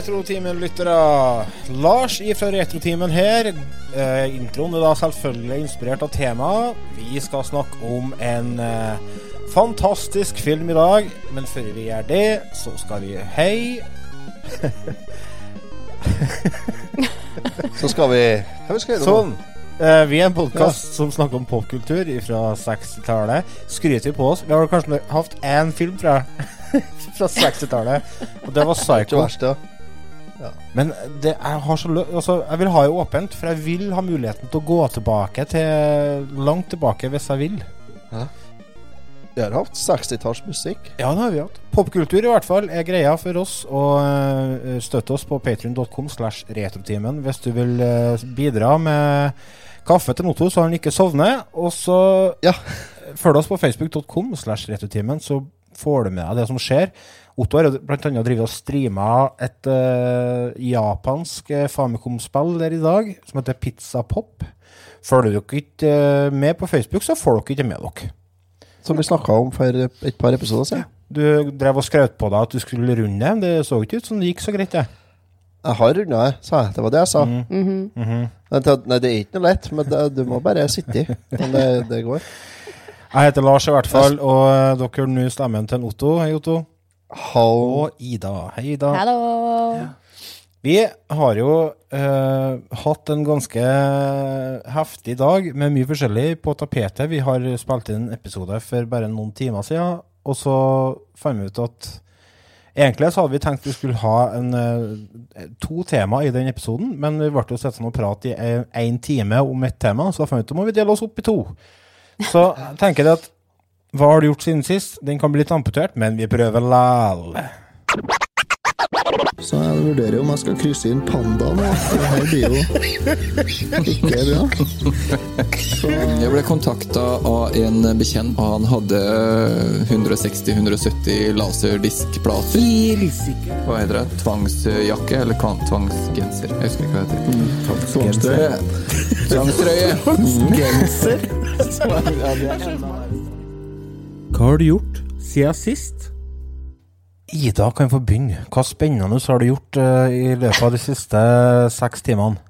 Retrotimen-lyttere. Lars fra Retrotimen her. Eh, introen er da selvfølgelig inspirert av temaet. Vi skal snakke om en eh, fantastisk film i dag. Men før vi gjør det, så skal vi Hei. Så skal vi Hva vi gjøre? Sånn. Eh, vi er en podkast som snakker om popkultur fra 60-tallet. Skryter vi på oss. Vi har kanskje hatt én film fra, fra 60-tallet, og det var Psycho. verst, ja. Men det, jeg, har så altså, jeg vil ha det åpent, for jeg vil ha muligheten til å gå tilbake til langt tilbake hvis jeg vil. Vi har hatt 60-tallsmusikk. Ja, det har vi hatt. Popkultur i hvert fall er greia for oss. Og uh, støtte oss på patrion.com slash retrotimen hvis du vil eh, bidra med kaffe til Notto så han ikke sovner. Og så Ja. følg oss på facebook.com slash retrotimen, så får du med deg det som skjer. Otto har bl.a. drevet og streama et uh, japansk uh, Famicom-spill der i dag, som heter Pizza Pop. Følger dere ikke uh, med på Facebook, så får dere ikke med dere. Som vi snakka om for et par episoder siden. Du drev og skrøt på deg at du skulle runde det. Det så ikke ut som det gikk så greit, det. Jeg har runda det, sa jeg. Det var det jeg sa. Mm. Mhm. Nei, det- Nei, det er ikke noe lett, men det, du må bare sitte i. Men det, det går. Jeg heter Lars i hvert fall, og eh, dere er nå stemmen til en Otto. Hei, Otto. Hall. Og Ida. Hei, Ida. Hallo! Vi har jo eh, hatt en ganske heftig dag med mye forskjellig på tapetet. Vi har spilt inn episoder episode for bare noen timer siden, og så fant vi ut at Egentlig så hadde vi tenkt vi skulle ha en, eh, to tema i den episoden, men vi ble jo sittende og prate i én time om ett tema, så da fant vi ut at vi må dele oss opp i to. Så jeg tenker at hva har du gjort siden sist? Den kan bli litt amputert, men vi prøver lal. Så jeg vurderer om jeg skal krysse inn panda nå. Det her blir jo ikke bra. Så Jeg ble kontakta av en bekjent, og han hadde 160-170 laserdiskplater. Hva heter det? Tvangsjakke eller tvangsgenser? Jeg husker ikke hva det heter. tvangstrøye. Tvangstrøye. Genser. Hva har du gjort siden sist? Ida kan få begynne. Hva spennende har du gjort eh, i løpet av de siste seks timene?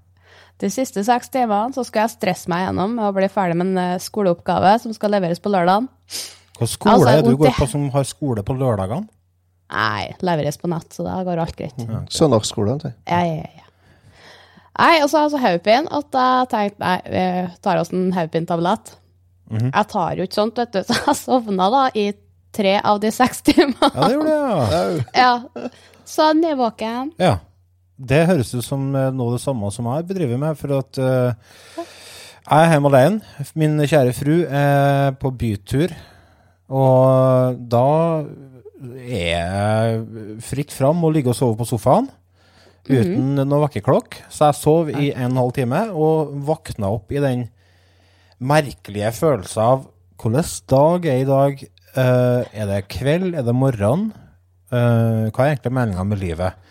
De siste seks timene så skal jeg stresse meg gjennom med å bli ferdig med en eh, skoleoppgave som skal leveres på lørdagen. Hva skole Altså, er det du går på som har skole på lørdagene? Nei, leveres på nett, så da går alt greit. Søndagsskolen. sier jeg. Ja, ja, ja. Nei, og så har jeg så hodepine at jeg tenkte nei, vi tar oss en hodepinetablett. Mhm. Jeg tar jo ikke sånt, vet du, så jeg sovna da i tre av de seks timene. Ja, det gjorde jeg, ja. Ja. Så nedvåken. ja. Det høres ut som eh, noe av det samme som jeg bedriver med, for at uh, jeg er hjemme alene. Min kjære fru er på bytur, og da er fritt fram å ligge og sove på sofaen. Uten noe vekkerklokke. Så jeg sov i en og en halv time, og våkna opp i den merkelige følelser av hvordan dag er i dag? Uh, er det kveld? Er det morgen? Uh, hva er egentlig meninga med livet?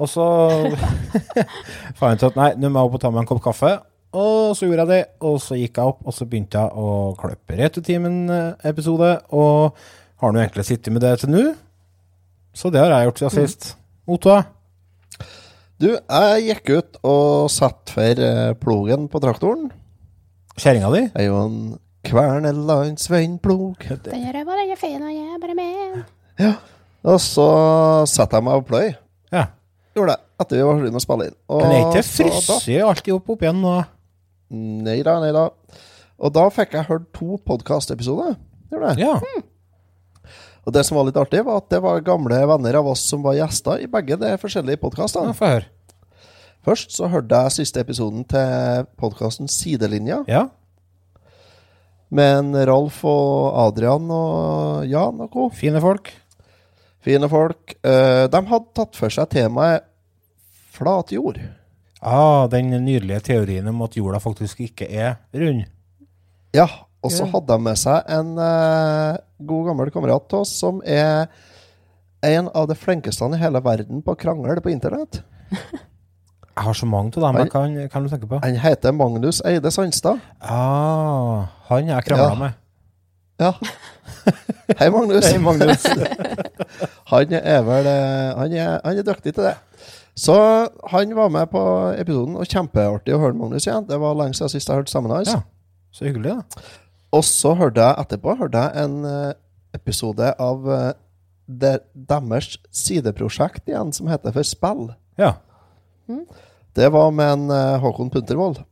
Og så fant jeg ut at nei, nå må jeg opp og ta meg en kopp kaffe. Og så gjorde jeg det, og så gikk jeg opp, og så begynte jeg å klippe Retutimen-episode. Og har nå egentlig sittet med det til nå. Så det har jeg gjort siden sist. Otto? Du, jeg gikk ut og satte for eh, plogen på traktoren. Kjerringa di? Jeg er jo en Kvernelandsveinplog. Den er bare er fin, og jeg er bare med. Ja. Og så satte jeg meg og pløy. Ja. Gjorde det. Etter vi var ferdig med å spille inn. Og Men er ikke frosset alltid opp opp igjen nå? Nei da, nei da. Og da fikk jeg hørt to podkastepisoder. Gjorde det. Ja. Og det som var litt artig, var at det var gamle venner av oss som var gjester i begge de forskjellige podkastene. Ja. Først så hørte jeg siste episoden til podkasten Sidelinja, Ja. Men en Ralf og Adrian og Jan og co. Fine folk. Fine folk. Eh, de hadde tatt for seg temaet flatjord. Ah, den nydelige teorien om at jorda faktisk ikke er rund. Ja, og så hadde de med seg en uh, god gammel kamerat til oss som er en av de flinkeste i hele verden på å krangle på internett. Jeg har så mange av dem Han, kan, kan du tenke på. Han heter Magnus Eide Sandstad. Ah, han jeg krangla Ja. med. Ja. Hei, Magnus. Hei, Magnus. han er vel eh, han er, han er dyktig til det. Så han var med på episoden, og kjempeartig å høre Magnus igjen. Det var lenge siden sist jeg hørte stemmen hans. Ja. Så hyggelig, da. Og så hørte jeg etterpå hørte jeg en eh, episode av eh, det, deres sideprosjekt igjen, som heter For spill. Ja. Det var med en eh, Håkon Puntervold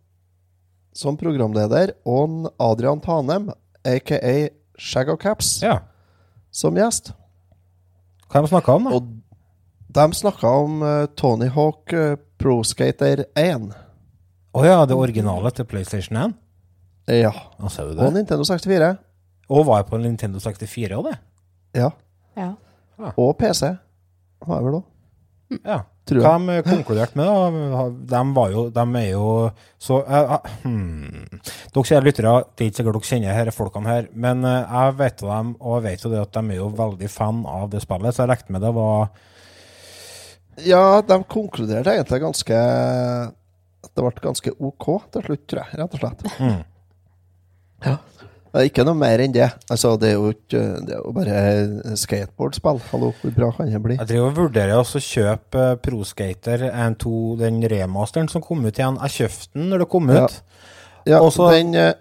som programleder, og en Adrian Tanem, aka Shag Caps, ja. som gjest. Hva har de snakka om, da? Og de snakka om eh, Tony Hawk eh, Pro Skater 1. Å ja, det originale til PlayStation 1? Ja. Og, Og? Nintendo 64. Og var på Nintendo 64 òg, det? Ja. Ja. Og PC. Var jeg vel òg. Ja. Tror jeg. Hva de konkluderte med, da? De, var jo, de er jo så uh, hmm. Dere er lyttere, det er ikke sikkert dere kjenner disse folkene her, men uh, jeg vet dem, og jeg vet jo det at de er jo veldig fan av det spillet, så jeg regnet med det var Ja, de konkluderte egentlig ganske Det ble ganske OK til slutt, tror jeg. Rett og slett. mm. Det er Ikke noe mer enn det. Altså, det er jo ikke Det er jo bare skateboardspill. Hallo, hvor bra kan det bli? Jeg driver og vurderer å kjøpe eh, Pro Skater 1.2, den remasteren som kom ut igjen. Jeg kjøpte den når det kom ut. Ja, Også- den eh,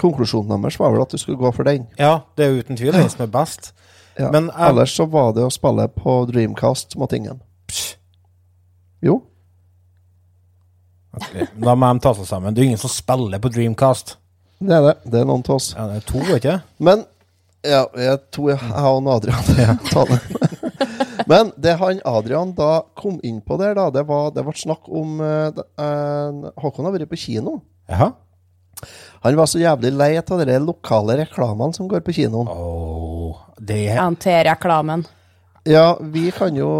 Konklusjonen deres var vel at du skulle gå for den. Ja, det er jo uten tvil den som er best. Ja. Men jeg- Ellers så var det å spille på Dreamcast som var tingen. Jo. Okay. Da må de ta seg sammen. Det er jo ingen som spiller på Dreamcast. Det er det. Det er noen av oss. Ja, det er to, ikke? Men Ja, jeg tror jeg, jeg og Adrian Ja. Men det han Adrian da kom inn på der, da, det var det ble snakk om uh, eh, Håkon har vært på kino. Jaha. Han var så jævlig lei av de lokale reklamene som går på kinoen. Åh, det NT-reklamen. Ja, vi kan jo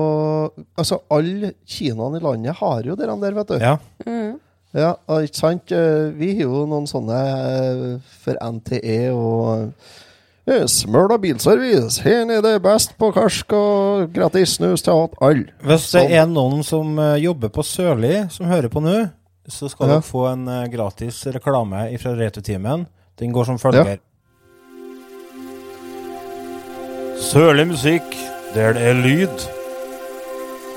Altså, alle kinoene i landet har jo de der, vet du. Ja. Ja, ikke sant? Eh, Vi har jo noen sånne eh, for NTE og Smøla Smøl bilservice. Her nede best på karsk og gratis snus til at alle. Hvis det Sånn. er noen som eh, jobber på Sørli, som hører på nå, så skal Ja. dere få en eh, gratis reklame fra Returtimen. Den går som følger. Sørlig musikk, der det er lyd.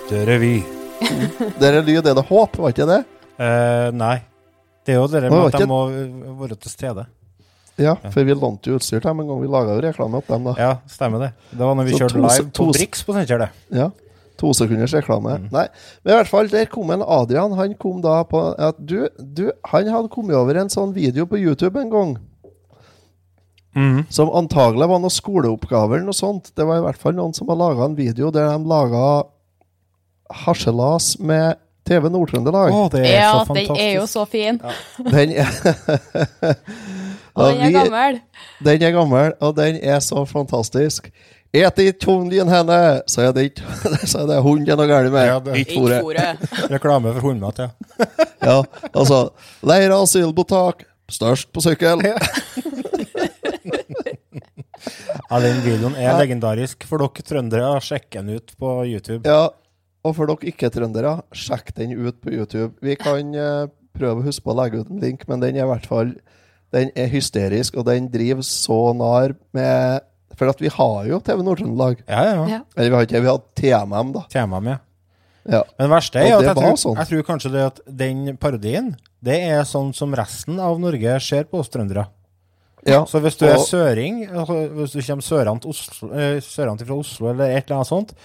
Der er vi. Der er lyd, er det håp, var ikke det? Eh, nei. Det er jo det med at de må eh, være til stede. Ja, for vi lånte jo utstyr til dem en gang. Vi laga jo reklame opp dem, da. Ja, stemmer det. Det var når vi Så kjørte to- live på Brix på Steinkjer, det. Ja. To sekunders reklame. Mm. Nei, men i hvert fall, der kom en Adrian. Han kom da på at du, du, Han hadde kommet over en sånn video på YouTube en gang. Mm. Som antagelig var noen skoleoppgaver eller noe sånt. Det var i hvert fall noen som hadde laga en video der de laga harselas med TV Nord-Trøndelag. Å, det er Ja, så den er jo så fin. Den er Og den er gammel. Den er gammel, og den er så fantastisk. Et ikke hunden henne, så er det ikke Så er det hunden det er noe galt med. Ja, det- Ikke fôret. Reklame for hundemat, ja. Ja, altså Leir asylmottak, størst på sykkel. Ja, den videoen er legendarisk. For dere trøndere, sjekk den ut på YouTube. Ja, og for dere ikke-trøndere, sjekk den ut på YouTube. Vi kan uh, prøve å huske på å legge ut en link, men den er i hvert fall Den er hysterisk, og den driver så nær med For at vi har jo TV Nord-Trøndelag. Ja, ja. ja. Eller vi har ikke, vi har TMM, da. TMM, ja. Ja. Men det verste er ja, at jeg tror, sånn. jeg tror kanskje det at den parodien, det er sånn som resten av Norge ser på oss trøndere. ja. Så hvis du er søring, altså hvis du kommer sørant Oslo, eh, sørant fra Oslo eller et eller annet sånt,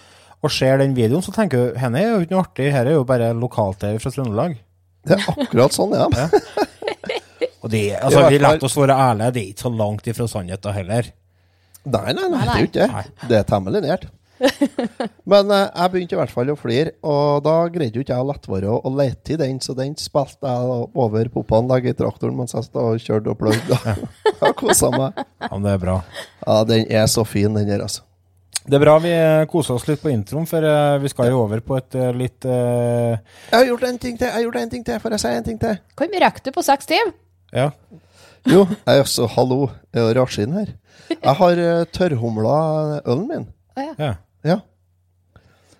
og ser den videoen, så tenker du henne er jo ikke noe artig, her er jo bare lokal-TV fra Trøndelag. Det er akkurat sånn, ja. Og det, altså, vi lar oss være ærlige, det er ikke så langt ifra sannheten heller. Nei, nei, nei, det er jo ikke det. Det er temmelig nært. Men eh, jeg begynte i hvert fall å flire, og da greide jo ikke jeg å lette være å, lete i den, så den spilte jeg over popanlegget i traktoren mens jeg stod og kjørte og pløyde. Jeg kosa meg. Ja, men det er bra. Ja, den er så fin, den der, altså. Det er bra vi eh, koser oss litt på introen, for eh, vi skal jo over på et eh, litt uh... Jeg har gjort en ting til, jeg har gjort en ting til, får jeg si en ting til? Hvor mye rekker du på seks timer? Ja. Jo, jeg er også, hallo, jeg det Rashin her. Jeg har uh, tørrhumla ølen min. Ah, ja. ja. Ja.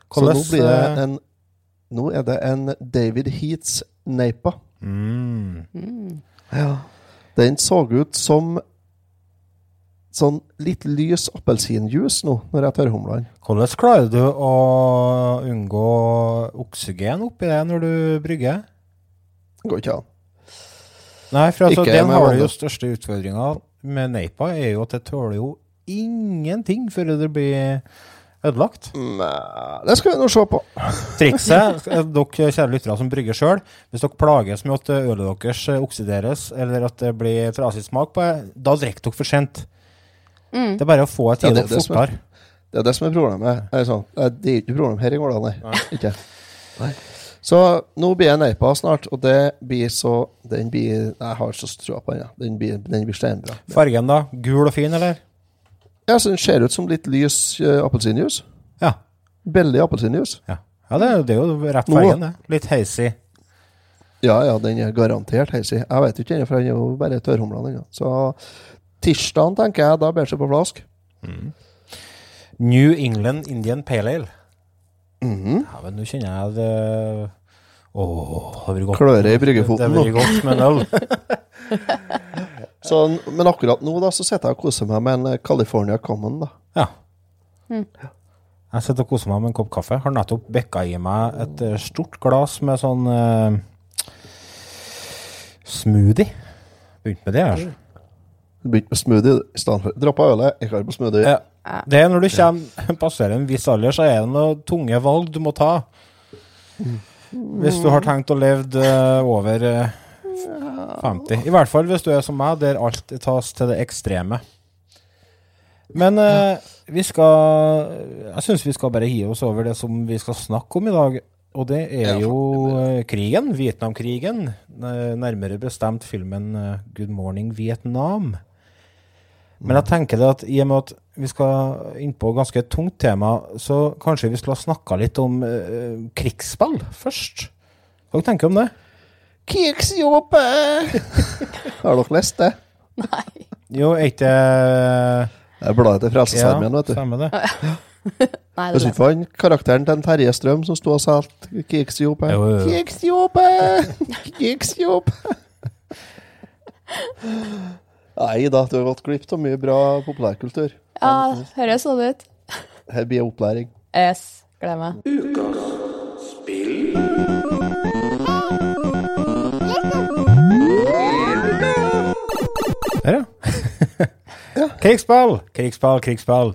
Så nå blir det en Nå er det en David Heats Napa. Mm. Mm. Ja. Den så ut som sånn litt lys appelsinjuice nå, når jeg tør humlene. Hvordan klarer du å unngå oksygen oppi det når du brygger? Det går ikke an. Nei, for altså, den har du jo største utfordringa med Neipa, er jo at det tåler jo ingenting før det blir ødelagt. Nei, det skal vi nå se på. Trikset, er dere kjære lyttere som brygger sjøl, hvis dere plages med at ølet deres eh, oksideres, eller at det blir trasig smak på det, da drikker dere for sent. Det er bare å få et Ja, tid det- opp det er- fortere. Det er det som er problemet. Er sånn, det er ikke problem her i gården, nei. Ikke. Så nå blir jeg Neipa snart, og det blir så Den blir Jeg har så trua på den. Ja. Den blir, den blir steinbra. Fargen, da? Gul og fin, eller? Ja, så Den ser ut som litt lys uh, appelsinjuice. Ja. Billig appelsinjuice. ja. ja det, det er jo rett fargen, det. Litt heisig. Ja, ja, den er garantert heisig. Jeg vet ikke ennå, for den er jo bare tørrhumla. ennå. Så tirsdagen, tenker jeg, da seg på flask. New England Indian Pale Ale. Mhm. Ja, men nå kjenner jeg det Åh, det blir godt. Klør i bryggefoten Det blir godt med en øl. Så, men akkurat nå da, så sitter jeg og koser meg med en eh, California Common. da. Ja. Jeg sitter og koser meg med en kopp kaffe. Har nettopp bekka i meg et eh, stort glass med sånn uh, smoothie. Begynt med det, altså. Begynte med smoothie i stedet for Droppa ølet, ikke har på smoothie. Ja. Det er når du kommer, passerer en viss alder, så er det noen tunge valg du må ta. Hvis du har tenkt å leve eh, over eh, 50. I hvert fall hvis du er som meg, der alt tas til det ekstreme. Men eh, vi skal Jeg syns vi skal bare hive oss over det som vi skal snakke om i dag. Og det er jo eh, krigen. Vietnamkrigen. Eh, Nærmere bestemt filmen eh, 'Good Morning Vietnam'. Men jeg tenker det at i og med at vi skal inn på ganske et tungt tema, så kanskje vi skulle ha snakka litt om uh, krigsspill først. Hva tenker du om det? Krigsjobbe! har dere lest det? Nei. Jo, er ikke det Det er bladet til Frelsesarmeen, vet du. stemmer det. Nei, det ikke var han karakteren til en Terje Strøm som sto og sa krigsjobbe. Jo, jo. Krigsjobbe! Krigsjobbe! Nei da, du har gått glipp av mye bra populærkultur. Ja, høres sånn ut. Her blir opplæring. Yes, gleder meg. Der, ja. krigsball, krigsball, krigsball.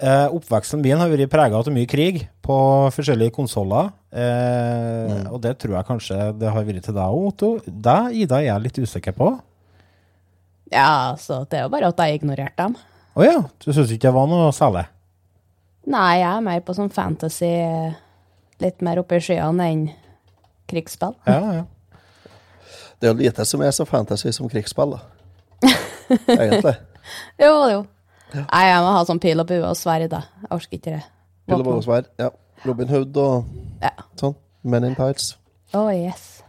Eh, oppveksten min har vært prega av mye krig på forskjellige konsoller. Eh, Og det tror jeg kanskje det har vært til deg òg, Otto. Deg, Ida, er jeg litt usikker på. Ja, så det er jo bare at jeg ignorerte dem. Å ja, du syns ikke det var noe særlig? Nei, jeg er mer på sånn fantasy, litt mer oppe i skyene enn krigsspill. Ja, ja. Det er jo lite som er så fantasy som krigsspill, da. Egentlig. Jo, jo. Nei, jeg må ha sånn pil og bue og sverd, da. Jeg orker ikke det. Pil og bue og sverd, Ja. Robin Hood og Ja. sånn. Men in tights. Oh, yes.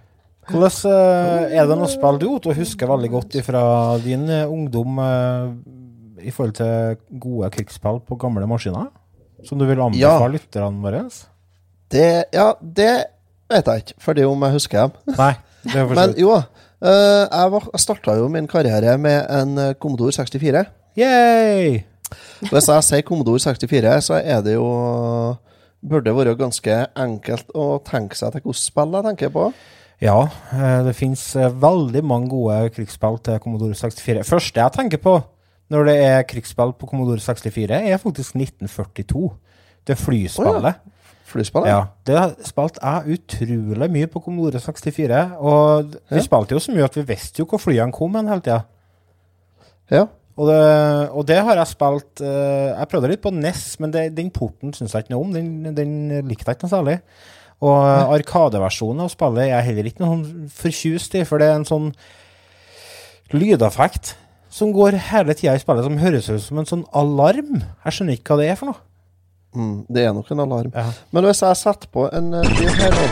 Hvordan eh, Er det noe spill du Otto, husker veldig godt fra din eh, ungdom eh, i forhold til gode krigsspill på gamle maskiner? Som du vil anbefale Ja. lytterne våre? Det Ja, det vet jeg ikke, fordi om jeg husker dem. Nei. Det er Men jo, jeg, var- jeg starta jo min karriere med en Commodore 64. Yay! Hvis jeg sier Commodore 64, så er det jo Burde være ganske enkelt å tenke seg til hvilket spill jeg tenker på. Ja, eh, det fins veldig mange gode krigsspill til Commodore 64. Første jeg tenker på når det er krigsspill på Commodore 64, er faktisk 1942. Det flyspillet. Oh, Ja, det spilte jeg utrolig mye på Commodore 64. Og vi Ja. spilte jo så mye at vi visste jo hvor flyene kom hen hele tida. Ja. Og det, og det har jeg spilt eh, Jeg prøvde litt på NES, men det, den porten syns jeg ikke noe om. Den, den likte jeg ikke noe særlig. Og eh, Arkadeversjonen av spillet er jeg heller ikke noe sånn fortjust i, for det er en sånn lydeffekt som går hele tida i spillet, som høres ut som en sånn alarm. Jeg skjønner ikke hva det er for noe. Mm, det er nok en alarm. Ja. Men hvis jeg setter på en lyd her nå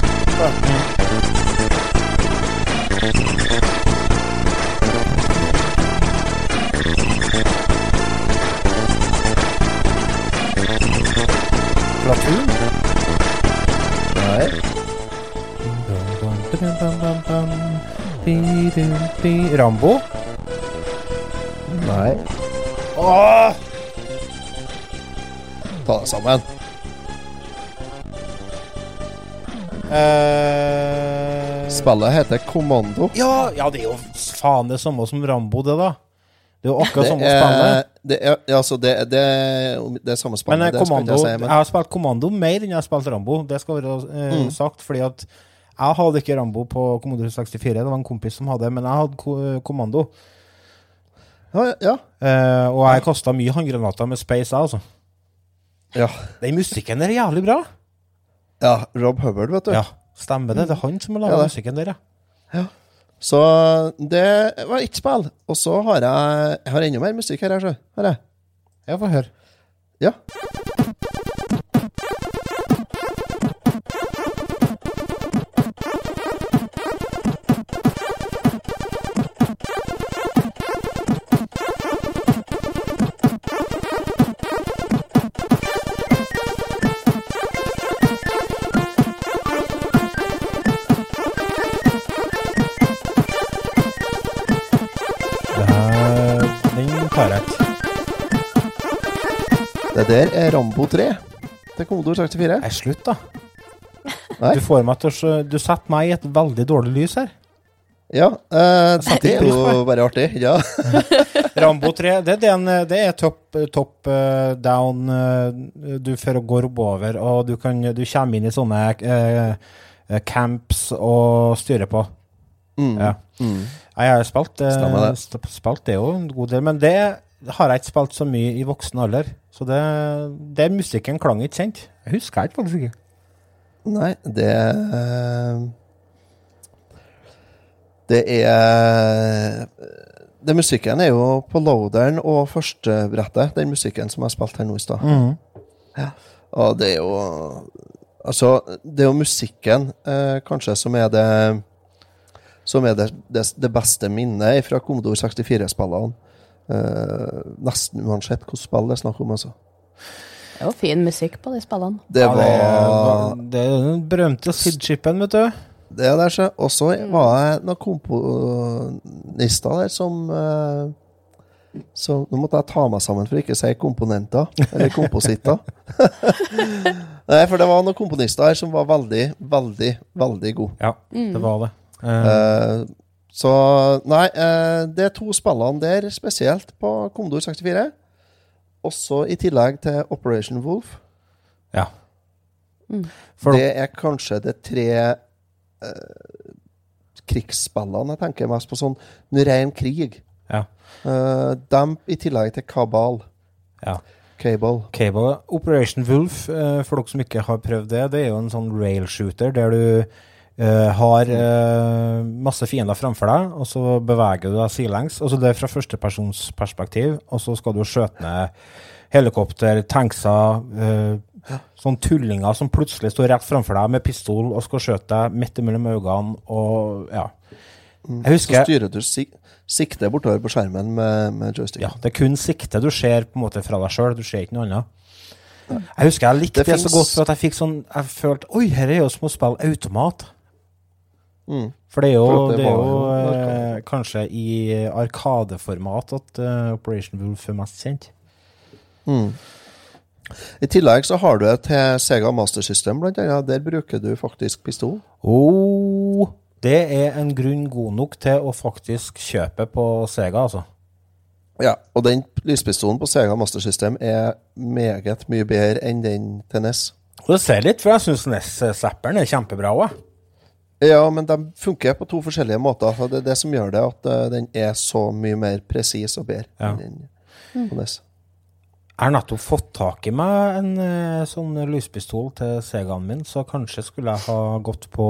Rambo? Nei. Åh! Ta deg sammen. Eh, Spillet heter Kommando. ja, ja, det er jo faen det samme som Rambo, det, da. Det er jo akkurat samme spillet. det er, altså det, det, det er samme spillet. Men kommando, jeg si, jeg har spilt Kommando mer enn jeg har spilt Rambo. Det skal være eh, Mm. sagt, fordi at jeg hadde ikke Rambo på Commodore 64. Det var en kompis som hadde, men jeg hadde Kommando. ja, ja, Eh, og jeg kasta mye håndgranater med Space, jeg, altså. ja. Den musikken er jævlig bra. ja, Rob Hubbard, vet du. Ja, stemmer det. Det er han som har laga Ja, musikken der, ja. ja. Så det var ett spill. Og så har jeg Jeg har enda mer musikk her, jeg, sjø. Har jeg. Jeg får høre. Ja. Der er Rambo 3 til Commodore 64. Nei, slutt, da. Nei. Du, får meg til å, du setter meg i et veldig dårlig lys her. Ja, eh, det er jo bare artig. Ja. Rambo 3, det er, den, eh, det er top, top uh, down uh, Du får går oppover, og du, kan, du kommer inn i sånne eh, eh, camps og styrer på. Mm. Ja. Mm. Jeg har spilt, eh, spilt det jo en god del, men det har jeg ikke spilt så mye i voksen alder. Så det, det musikken klang ikke kjent. Jeg husker jeg ikke faktisk ikke. Nei, det Det er Det Musikken er jo på loaderen og førstebrettet, den musikken som jeg spilte her nå i stad. Og det er jo Altså, det er jo musikken eh, kanskje som er det Som er det, det, det beste minnet fra Commodore 64-spillene. Eh, nesten uansett hvilket spill det er snakk om, altså. Det var fin musikk på de spillene. Det Ja, det, var det er den berømte SID-chipen, vet du. Det er der, så. Og så var det noen komponister der som eh, Så nå måtte jeg ta meg sammen for ikke å si komponenter. Eller kompositter. Nei, for det var noen komponister her som var veldig, veldig, veldig gode. Ja, det var det. Uh, Eh, så nei, eh, det er to spillene der spesielt på Commodore 64. Også i tillegg til Operation Wolf. ja. For, Det er kanskje de tre eh, krigsspillene jeg tenker mest på. Sånn ren krig. ja, Eh, dem i tillegg til Kabal. ja. Cable. Cable. Operation Wolf, eh, for dere som ikke har prøvd det, det er jo en sånn rail shooter der du eh, har uh, masse fiender framfor deg, og så beveger du deg sidelengs. Altså det er fra førstepersons perspektiv, og så skal du skjøte ned helikopter, tankser, uh, sånn tullinger som plutselig står rett framfor deg med pistol og skal skjøte deg midt mellom øynene, og ja. Jeg husker, Så styrer du sik sikte bortover på skjermen med, med joystick. Ja, det er kun sikte du ser på en måte fra deg sjøl, du ser ikke noe annet. Jeg husker jeg likte Det det, så godt for at jeg fikk sånn Jeg følte Oi, her er jo som å spille automat. Mm. For det er jo, det det er jo eh, kanskje i arkadeformat at uh, Operation Wolf er mest kjent. Mm. I tillegg så har du et Sega Master System, blant annet. Der bruker du faktisk pistol. Oh, det er en grunn god nok til å faktisk kjøpe på Sega, altså. Ja, og den lyspistolen på Sega Master System er meget mye bedre enn den til NES. Du det ser litt, for jeg syns NES-zapperen er kjempebra òg. Ja, men de funker på to forskjellige måter. Så Det er det som gjør det at eh, den er så mye mer presis og bedre Ja. enn den Jeg har nettopp fått tak i meg en eh, sånn lyspistol til Segaen min, så kanskje skulle jeg ha gått på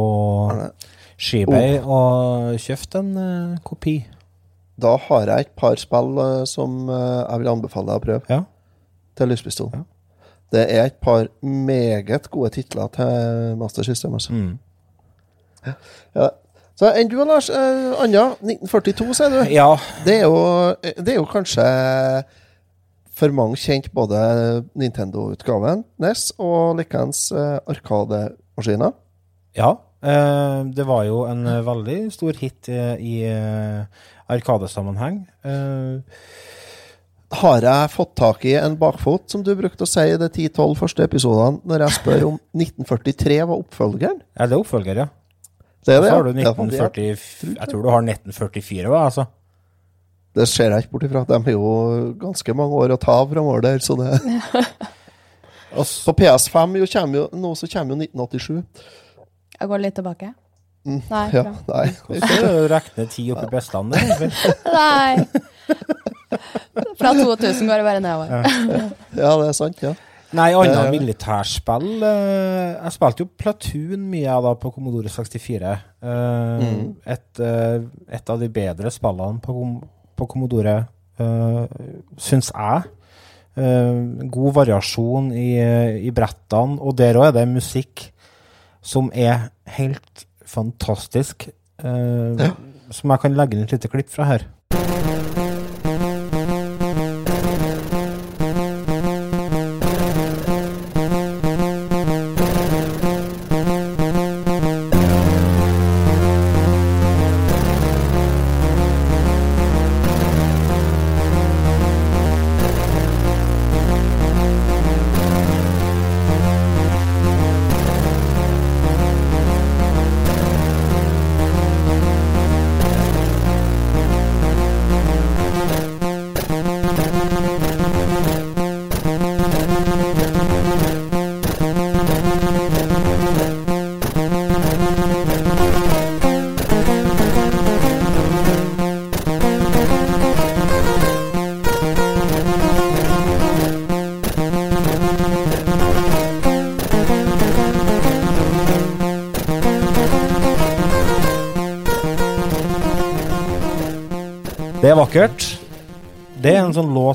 Skibay og kjøpt en eh, kopi. Da har jeg et par spill som jeg vil anbefale deg å prøve Ja. til lyspistol. Ja. Det er et par meget gode titler til Master System. Altså. Mm. Ja. Så enn du, Lars? Eh, Anja, 1942, sier du? ja. Det er, jo, det er jo kanskje for mange kjent både Nintendo-utgaven, NES, og likeens eh, Arkademaskiner. Ja. Eh, det var jo en eh, veldig stor hit eh, i eh, Arkadesammenheng. Eh, har jeg fått tak i en bakfot, som du brukte å si i de 10-12 første episodene, når jeg spør om 1943 var oppfølgeren? Ja, det er oppfølger, ja. Det er Så det, har du ja. Ja, men det, 1940 Jeg tror du har 1944 òg, altså. det ser jeg ikke bort ifra. De har jo ganske mange år å ta av framover der, så det På PS5 jo kommer jo, nå så kommer jo 1987. Jeg går litt tilbake. Mm, Nei. Ja, nei. så rekne ti oppi bestene. egentlig. Nei. Fra 2000 går det bare nedover. Ja, det er sant, ja. Nei, annet Eh. militærspill eh, Jeg spilte jo Platoon mye da på Commodore 64. Eh, Mm. et, et av de bedre spillene på, på Commodore, syns jeg. God variasjon i, i brettene, og der òg er det musikk som er helt fantastisk. Som jeg kan legge inn et lite klipp fra her.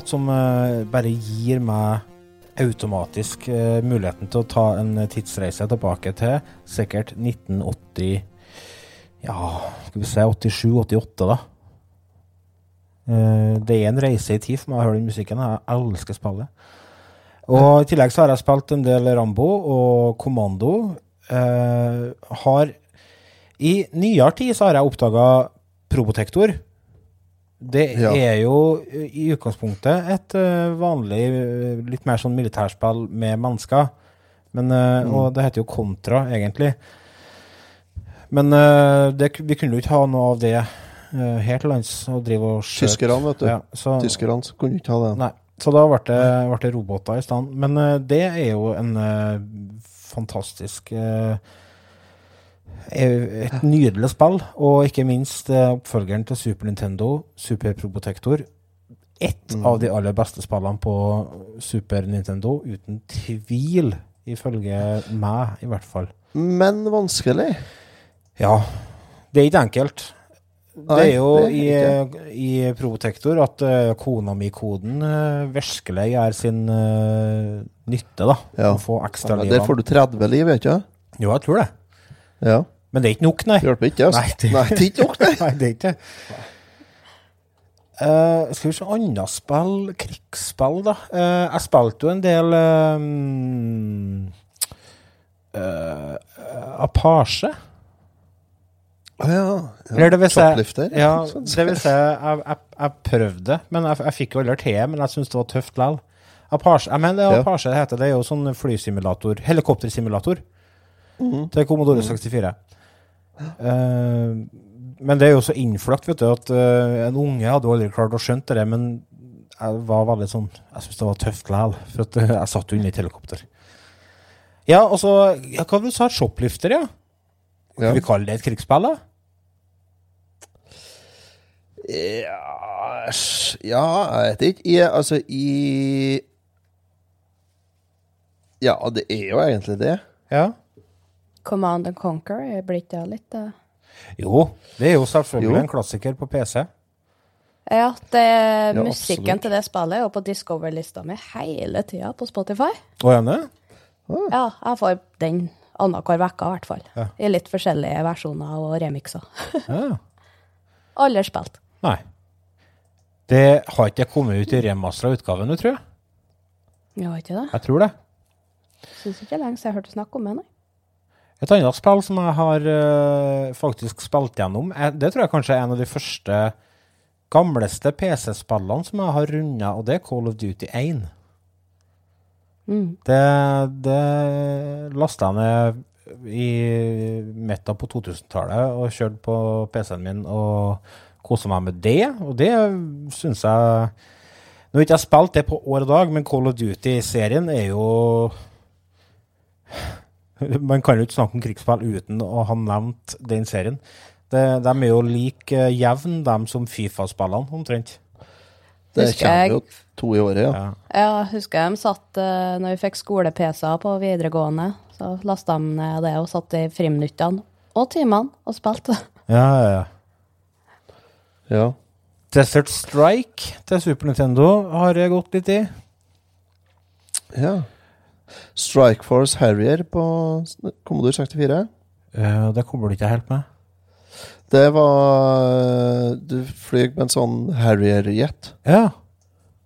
Låt som eh, bare gir meg automatisk eh, muligheten til å ta en tidsreise tilbake til sikkert 1980 Ja, skal vi si 87-88, da. Eh, det er en reise i tid for meg å høre den musikken. Jeg elsker spillet. Og i tillegg så har jeg spilt en del Rambo og Kommando. Eh, har I nyere tid så har jeg oppdaga Probotector. Det Ja. er jo eh, i utgangspunktet et eh, vanlig, eh, litt mer sånn militærspill med mennesker. Men, mm. Og det heter jo Kontra, egentlig. Men det, vi kunne jo ikke ha noe av det uh, her til lands. Og drive og skjøte. Tyskerne, vet du. Ja, så, Tyskerne kunne ikke ha det. Nei, så da ble det, ble det roboter i stand. Men det er jo en fantastisk eh, Et nydelig spill, og ikke minst eh, oppfølgeren til Super Nintendo, Super Probotector. Et av de aller beste spillene på Super Nintendo, uten tvil, ifølge meg i hvert fall. Men vanskelig. Ja, det er ikke enkelt. Nei, det er jo det er i, i Probotector at uh, Konami-koden uh, virkelig gjør sin uh, nytte, da. Ja. Å få ekstra Ja, liv der får du 30 liv, vet du? Jo, jeg tror det. Ja. Men det er ikke nok, nei. Det hjelper ikke, altså. Nei, det- Nei, det er ikke nok, nei. Nei, det er ikke det. Eh, skal vi se annet spill, krigsspill, da. Uh, jeg spilte jo en del um, Apache. Å ja. Eller det vil si. Ja, det vil si, jeg, jeg, jeg prøvde, men jeg, jeg fikk jo aldri til, men jeg syntes det var tøft likevel. Apache, jeg mener det Apache det heter, det er jo sånn flysimulator, helikoptersimulator, Mhm. til Commodore 64. Eh, men det er jo så innflakt, vet du, at uh, en unge hadde aldri klart å skjønne det, men jeg var veldig sånn, jeg syntes det var tøft likevel, for at uh, jeg satt jo inne i et helikopter. Ja, og så, ja, hva du sa du shoplifter, ja? Ja. Vi kalle det et krigsspill, da? Ja, ja, jeg vet ikke. I, altså, i Ja, det er jo egentlig det. Ja. Command and Conquer, blir ikke det litt uh... Jo, det er jo selvfølgelig Jo. en klassiker på PC. Ja, det, Ja, musikken til det spillet er jo på Discover-lista mi hele tida på Spotify. Og henne? Ja, jeg får den annenhver uke, i hvert fall. Ja. I litt forskjellige versjoner og remixer. Ja. Aldri spilt. Nei. Det har ikke kommet ut i remastera utgave nå, tror jeg. Har ikke det. Jeg tror det. Syns ikke det lenge siden jeg hørte snakk om det, nei. Et annet spill som jeg har uh, faktisk spilt gjennom, er, det tror jeg kanskje er en av de første gamleste PC-spillene som jeg har runda, og det er Call of Duty 1. Mm. Det, det lasta jeg ned i midten på 2000-tallet og kjørte på PC-en min og kosa meg med det. Og det syns jeg Nå har ikke jeg spilt det på år og dag, men Call of Duty-serien er jo Man kan jo ikke snakke om krigsspill uten å ha nevnt den serien. De, de er jo like jevn, de som Fifa-spillene, omtrent. Det Husker kommer jo to i året, ja. Ja. Ja, jeg husker de satt eh, Når vi fikk skole-PC-er på videregående, så lasta de ned det og satt i friminuttene og timene og spilte. Ja, ja, ja. ja. Desert Strike til Super Nintendo har jeg gått litt i. ja. Strikeforce Harrier på Commodore 64. Eh, det kommer du ikke helt med. Det var Du flyr med en sånn Harrier-jet. Ja.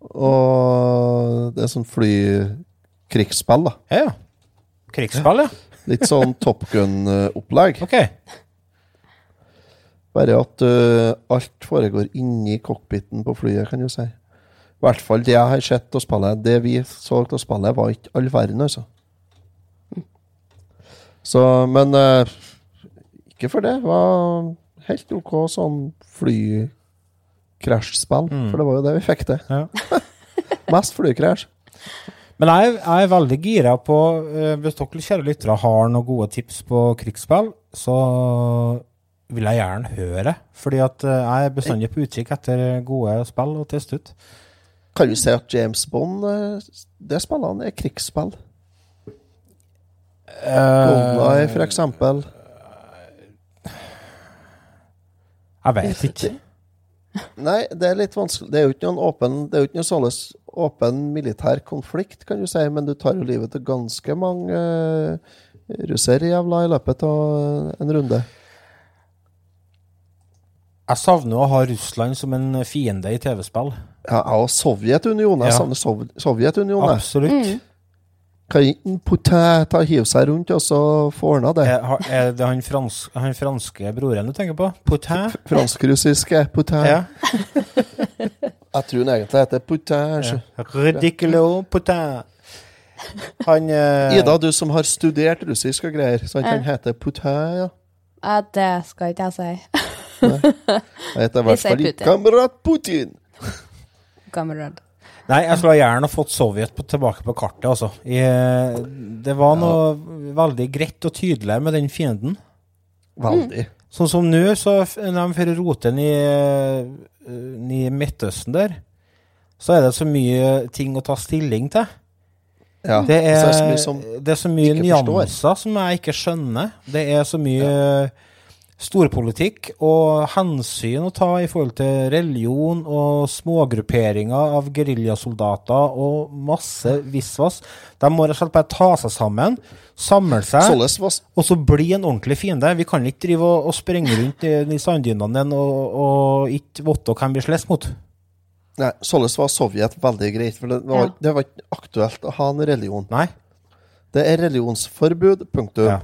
Og det er sånn flykrigsspill, da. Ja. Krigsspill, ja. Litt sånn Top Gun-opplegg. Ok. Bare at uh, alt foregår inni cockpiten på flyet, kan du si. I hvert fall det jeg har sett å spille. Det vi så å spille, var ikke all verden, altså. Så, men øh, ikke for det. Det var helt OK sånn flykrasjspill. For det var jo det vi fikk til. Ja. Mest flykrasj. Men jeg, jeg er veldig gira på eh, Hvis dere kjære lyttere har noen gode tips på krigsspill, så vil jeg gjerne høre. Fordi at eh, jeg er bestandig på utkikk etter gode spill å teste ut. Kan du si at James Bond, øh, det spillene er krigsspill? GoldenEye, for eksempel. Jeg vet ikke. Nei, det er litt vanskelig. Det er jo ikke noen åpen Det er jo ikke noen såles åpen militær konflikt, kan du si, men du tar jo livet til ganske mange uh, russerjævla i løpet av en runde. Jeg savner å ha Russland som en fiende i TV-spill. Ja, og Sovjetunionen. Jeg Ja. savner Sov Sovjetunionen. Absolutt. Absolutt. Kan ikke en Putin hive seg rundt og så få ordna det? Er, er det han, frans, han franske broren du tenker på? Potet? Fransk-russiske Putin. Ja. Jeg tror han egentlig heter Putin. Ja. Ridiculo potet. Han eh, Ida, du som har studert russisk og greier, så han heter potet, ja. Ja, det skal ikke jeg si. Jeg hvert sier Putin. Kamerat Putin. Kamerad. Nei, jeg skulle gjerne fått Sovjet på, tilbake på kartet, altså. I, eh, det var noe veldig greit og tydelig med den fienden. Veldig. Sånn som nå, så når de fører roten i, eh, i Midtøsten der, så er det så mye ting å ta stilling til. Ja. Det er, så er det så mye som det er så mye nyanser forstår. som jeg ikke skjønner. Det er så mye storpolitikk og hensyn å ta i forhold til religion og smågrupperinger av geriljasoldater og masse visvas. De må rett og slett bare ta seg sammen, samle seg, og så bli en ordentlig fiende. Vi kan ikke drive og, og sprenge rundt i, i sanddynene og, og ikke vite hvem vi slåss mot. Nei, Sånn var Sovjet veldig greit, for det var, Ja. det var ikke aktuelt å ha en religion. Nei. Det er religionsforbud, punktum. Ja.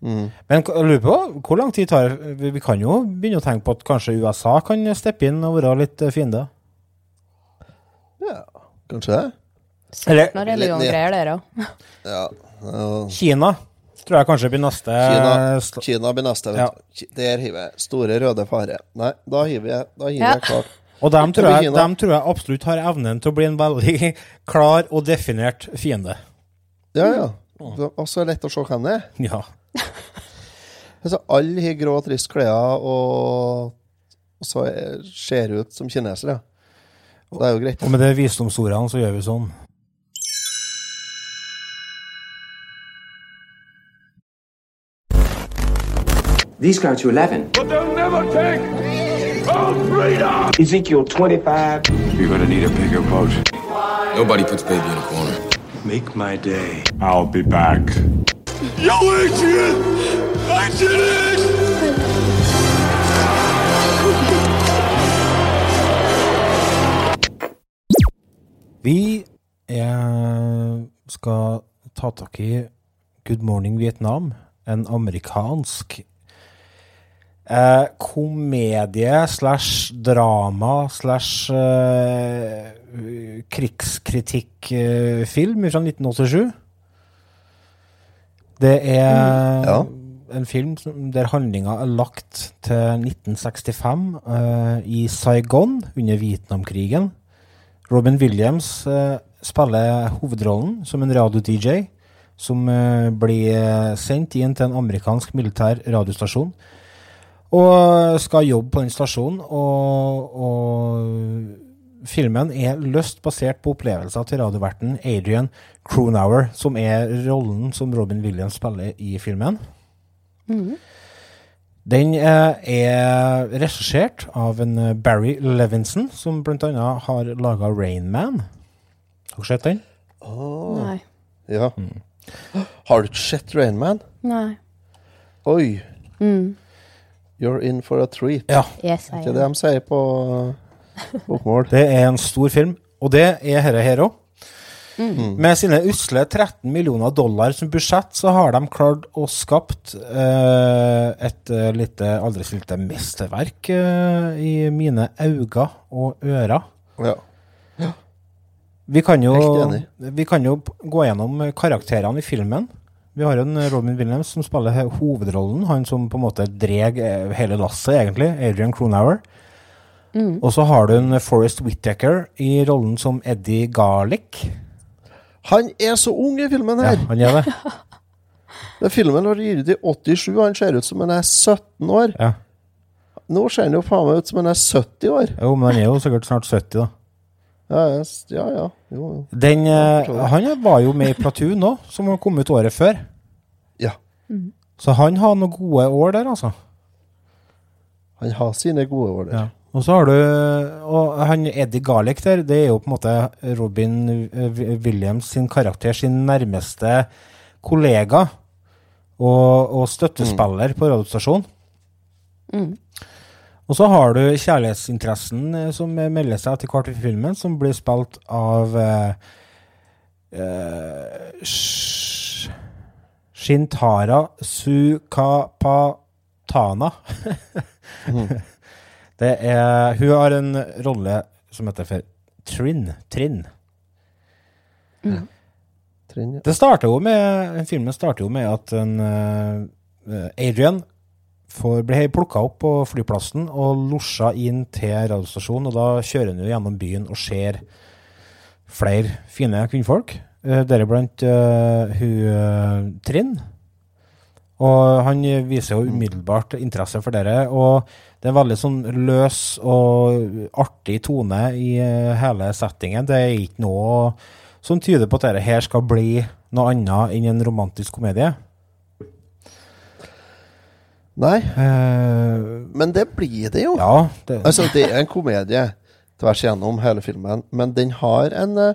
Men jeg lurer på, hvor lang tid tar det? Vi vi kan jo begynne å tenke på at kanskje USA kan steppe inn og være litt eh, fiende. Ja, kanskje det? Eller Noe religiongreier der òg. Ja. uh, Kina tror jeg kanskje blir neste Kina, Kina blir neste, Ja. Der hiver jeg. Store røde fare. Nei, da hiver jeg, da hiver Ja. jeg klart. Og dem tror, jeg, dem tror jeg absolutt har evnen til å bli en veldig klar og definert fiende. Ja, ja. Og så er det lett å se hvem det er. Ja. Altså, alle har grå, trist klær og, og så er, ser ut som kinesere. Og det er jo greit. Og med de visdomsordene så gjør vi sånn. These count to 11. But they'll never take our freedom! Ezekiel 25. You're gonna need a bigger boat. Nobody puts baby in a corner. Make my day. I'll be back. I did it! Vi eh, skal ta tak i Good Morning Vietnam, en amerikansk eh, komedie slash drama slash eh, krigskritikkfilm fra 1987. Det er Ja. en film der handlinga er lagt til 1965 uh, i Saigon under Vietnamkrigen. Robin Williams uh, spiller hovedrollen som en radio-DJ som uh, blir sendt inn til en amerikansk militær radiostasjon. Og skal jobbe på den stasjonen, og, og filmen er løst basert på opplevelser til radioverten Adrian Cronauer, som er rollen som Robin Williams spiller i filmen. Den eh, er regissert av en eh, Barry Levinson, som bl.a. har laga Rainman. Har du sett den? Nei. Ja. Mm. Har du ikke sett Rainman? Nei. Oi. You're in for a treat. Ja. Yes, I Det er det de sier på bokmål. Det er en stor film, og det er dette her òg. Med sine usle 13 millioner dollar som budsjett, så har de klart å skapt uh, et uh, lite, aldri så lite mesterverk uh, i mine øyne og ører. Ja. Vi kan, jo, Helt enig. vi kan jo gå gjennom karakterene i filmen. Vi har en Robin Williams som spiller hovedrollen. Han som på en måte dreg eh, hele lasset, egentlig. Adrian Cronauer. Og så har du en Forrest Whittaker i rollen som Eddie Garlick. Han er så ung i filmen her! Ja, han gjør det. Den filmen har gitt i 87, og han ser ut som han er 17 år. Ja. Nå ser han jo faen meg ut som han er 70 år. Jo, men han er jo sikkert snart 70, da. Ja, ja. ja. Jo, jo. Den, eh, han var jo med i Platoon nå, som har kommet ut året før. Ja. Så han har noen gode år der, altså. Han har sine gode år der. Ja. Og så har du Og han Eddie Garlick der, det er jo på en måte Robin Williams sin karakter, sin nærmeste kollega og, og støttespiller på radiostasjonen. Og så har du kjærlighetsinteressen eh, som melder seg etter hvert i filmen, som blir spilt av eh, eh, Sh- Shintara Sukapatana. Det er Hun har en rolle som heter for Trin. Trinn. Trinn, ja. Det starter jo med Filmen starter jo med at en uh, Adrian får, blir plukka opp på flyplassen og losja inn til radiostasjonen. Og da kjører han jo gjennom byen og ser flere fine kvinnfolk. Uh, Deriblant uh, hun uh, Trinn. Og han viser jo umiddelbart interesse for dere. Og det er en veldig sånn løs og artig tone i eh, hele settingen. Det er ikke noe som tyder på at dette her skal bli noe annet enn en romantisk komedie. Nei, Uh, men det blir det jo. ja, det, Altså, det er en komedie tvers igjennom hele filmen, men den har en eh,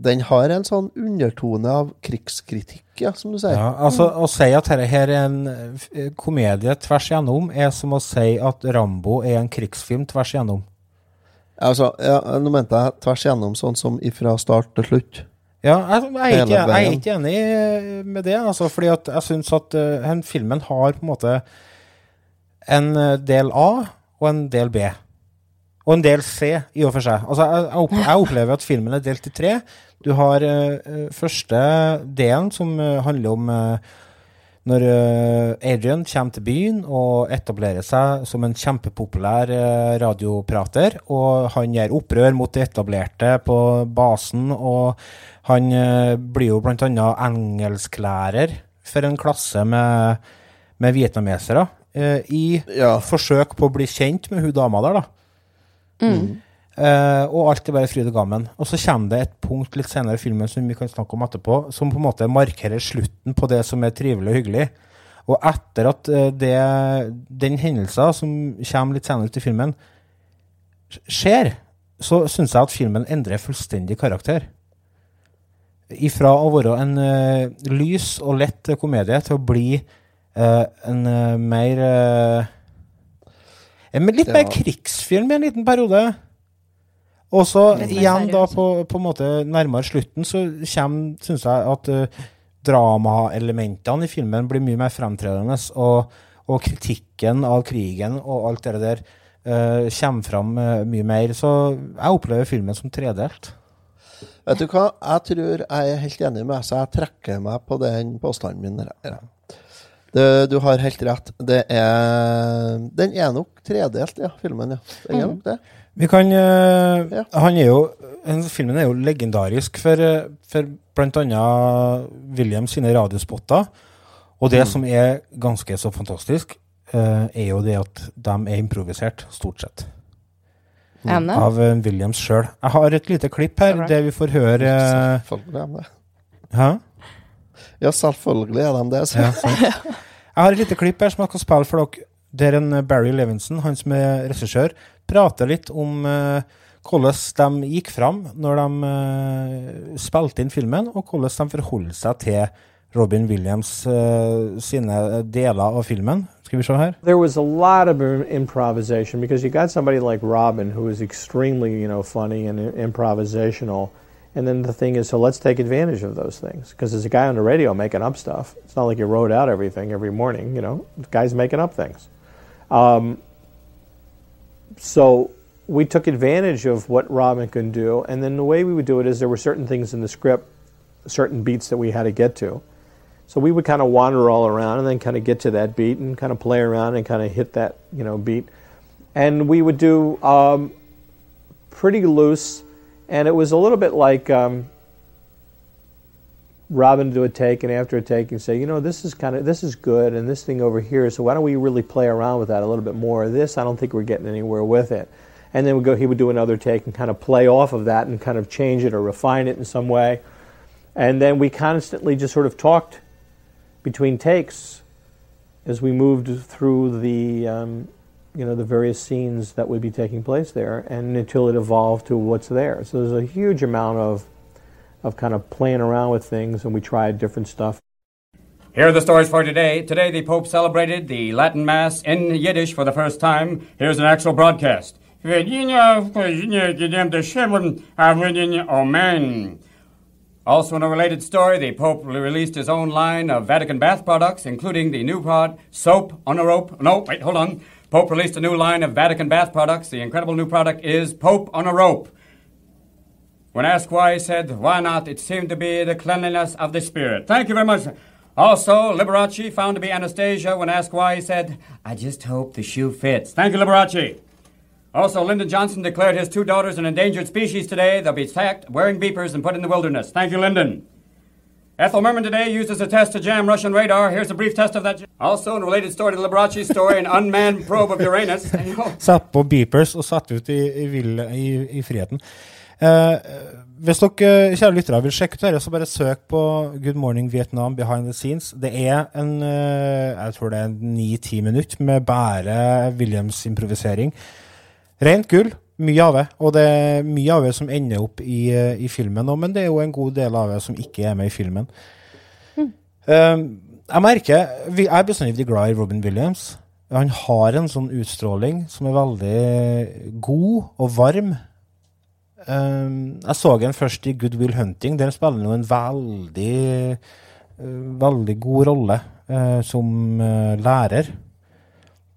Den har en sånn undertone av krigskritikk, ja, som du sier. ja, altså Å si at dette her er en eh, komedie tvers igjennom, er som å si at Rambo er en krigsfilm tvers igjennom. Altså, ja, nå mente jeg tvers igjennom, sånn som ifra start til slutt. Ja, jeg, jeg, er ikke, jeg er ikke enig eh, med det, altså, fordi at jeg syns at den filmen har på en måte en del A og en del B. Og en del C, i og for seg. Altså, jeg, jeg, opp, jeg opplever at filmen er delt i tre. Du har uh, første D-en, som uh, handler om uh, når Adrian kommer til byen og etablerer seg som en kjempepopulær radioprater, og han gjør opprør mot det etablerte på basen, og han blir jo annet engelsklærer for en klasse med, med vietnamesere, i Ja. forsøk på å bli kjent med hun dama der, da. Eh, og alt er bare fryd og gammen. Og så kommer det et punkt litt senere i filmen som vi kan snakke om etterpå, som på en måte markerer slutten på det som er trivelig og hyggelig. Og etter at eh, det, den hendelsen som kommer litt senere ut i filmen, skjer, så syns jeg at filmen endrer fullstendig karakter. Ifra å være en uh, lys og lett komedie til å bli uh, en mer eh, en litt mer krigsfilm i en liten periode. Og så igjen da på, på en måte nærmere slutten så kommer, syns jeg at uh, dramaelementene i filmen blir mye mer fremtredende. Og, og kritikken av krigen og alt det der uh, kommer fram uh, mye mer. Så jeg opplever filmen som tredelt. Vet du hva, jeg tror jeg er helt enig med så jeg trekker meg på den påstanden min. her. Det, du har helt rett. Det er Den er nok tredelt, ja, filmen. ja. Den er nok det. Vi kan eh, Ja. Han er jo Filmen er jo legendarisk for, for bl.a. Williams sine radiospotter. Og det som er ganske så fantastisk, eh, er jo det at de er improvisert, stort sett. Mm. Av eh, Williams sjøl. Jeg har et lite klipp her right. der vi får høre det. Hæ? Ja, selvfølgelig er de det. Så. Ja, sant. Jeg har et lite klipp her som jeg skal spille for dere. Der en eh, Barry Levinson, han som er regissør, prater litt om uh, hvordan de gikk fram når de uh, spilte inn filmen, og hvordan de forholder seg til Robin Williams uh, sine deler av filmen. Skal vi se her? There was a lot of im- improvisation because you got somebody like Robin who is extremely, you know, funny and improvisational. And then the thing is, so let's take advantage of those things because there's a guy on the radio making up stuff. It's not like you wrote out everything every morning, you know. The guy's making up things. Um, so we took advantage of what Robin could do, and then the way we would do it is there were certain things in the script, certain beats that we had to get to. So we would kind of wander all around and then kind of get to that beat and kind of play around and kind of hit that you know beat, and we would do um, pretty loose, and it was a little bit like um, Robin do a take and after a take and say, you know, this is kind of this is good and this thing over here, so why don't we really play around with that a little bit more? This I don't think we're getting anywhere with it. And then we go, he would do another take and kind of play off of that and kind of change it or refine it in some way. And then we constantly just sort of talked between takes as we moved through the um, you know the various scenes that would be taking place there, and until it evolved to what's there. So there's a huge amount of of kind of playing around with things, and we tried different stuff. Here are the stories for today. Today, the Pope celebrated the Latin Mass in Yiddish for the first time. Here's an actual broadcast. Also, in a related story, the Pope released his own line of Vatican bath products, including the new product, soap on a rope. No, wait, hold on. Pope released a new line of Vatican bath products. The incredible new product is Pope on a rope. When asked why, he said, Why not? It seemed to be the cleanliness of the Spirit. Thank you very much. Also, Liberace found to be Anastasia. When asked why, he said, I just hope the shoe fits. Thank you, Liberace. Also, Lyndon Johnson declared his two daughters an endangered species today. They'll be sacked, wearing beepers, and put in the wilderness. Thank you, Lyndon. Ethel Merman today used as a test to jam Russian radar. Here's a brief test of that. Also, in related story to Liberace's story, an unmanned probe of Uranus. Satt på beepers og satt ut i, i, vill, i, i friheten. Eh, hvis dere kjære lyttere vil sjekke ut dette, så bare søk på Good Morning Vietnam behind the scenes. Det er en eh, jeg tror det er ni-ti minutter med bare Williams improvisering. Rent gull. Mye av det. Og det er mye av det som ender opp i, eh, i filmen òg, men det er jo en god del av det som ikke er med i filmen. Eh, jeg merker Jeg er bestandig glad i Robin Williams. Han har en sånn utstråling som er veldig god og varm. Um, jeg så han først i Good Will Hunting. Der spiller han en veldig eh, veldig god rolle uh, som uh, lærer.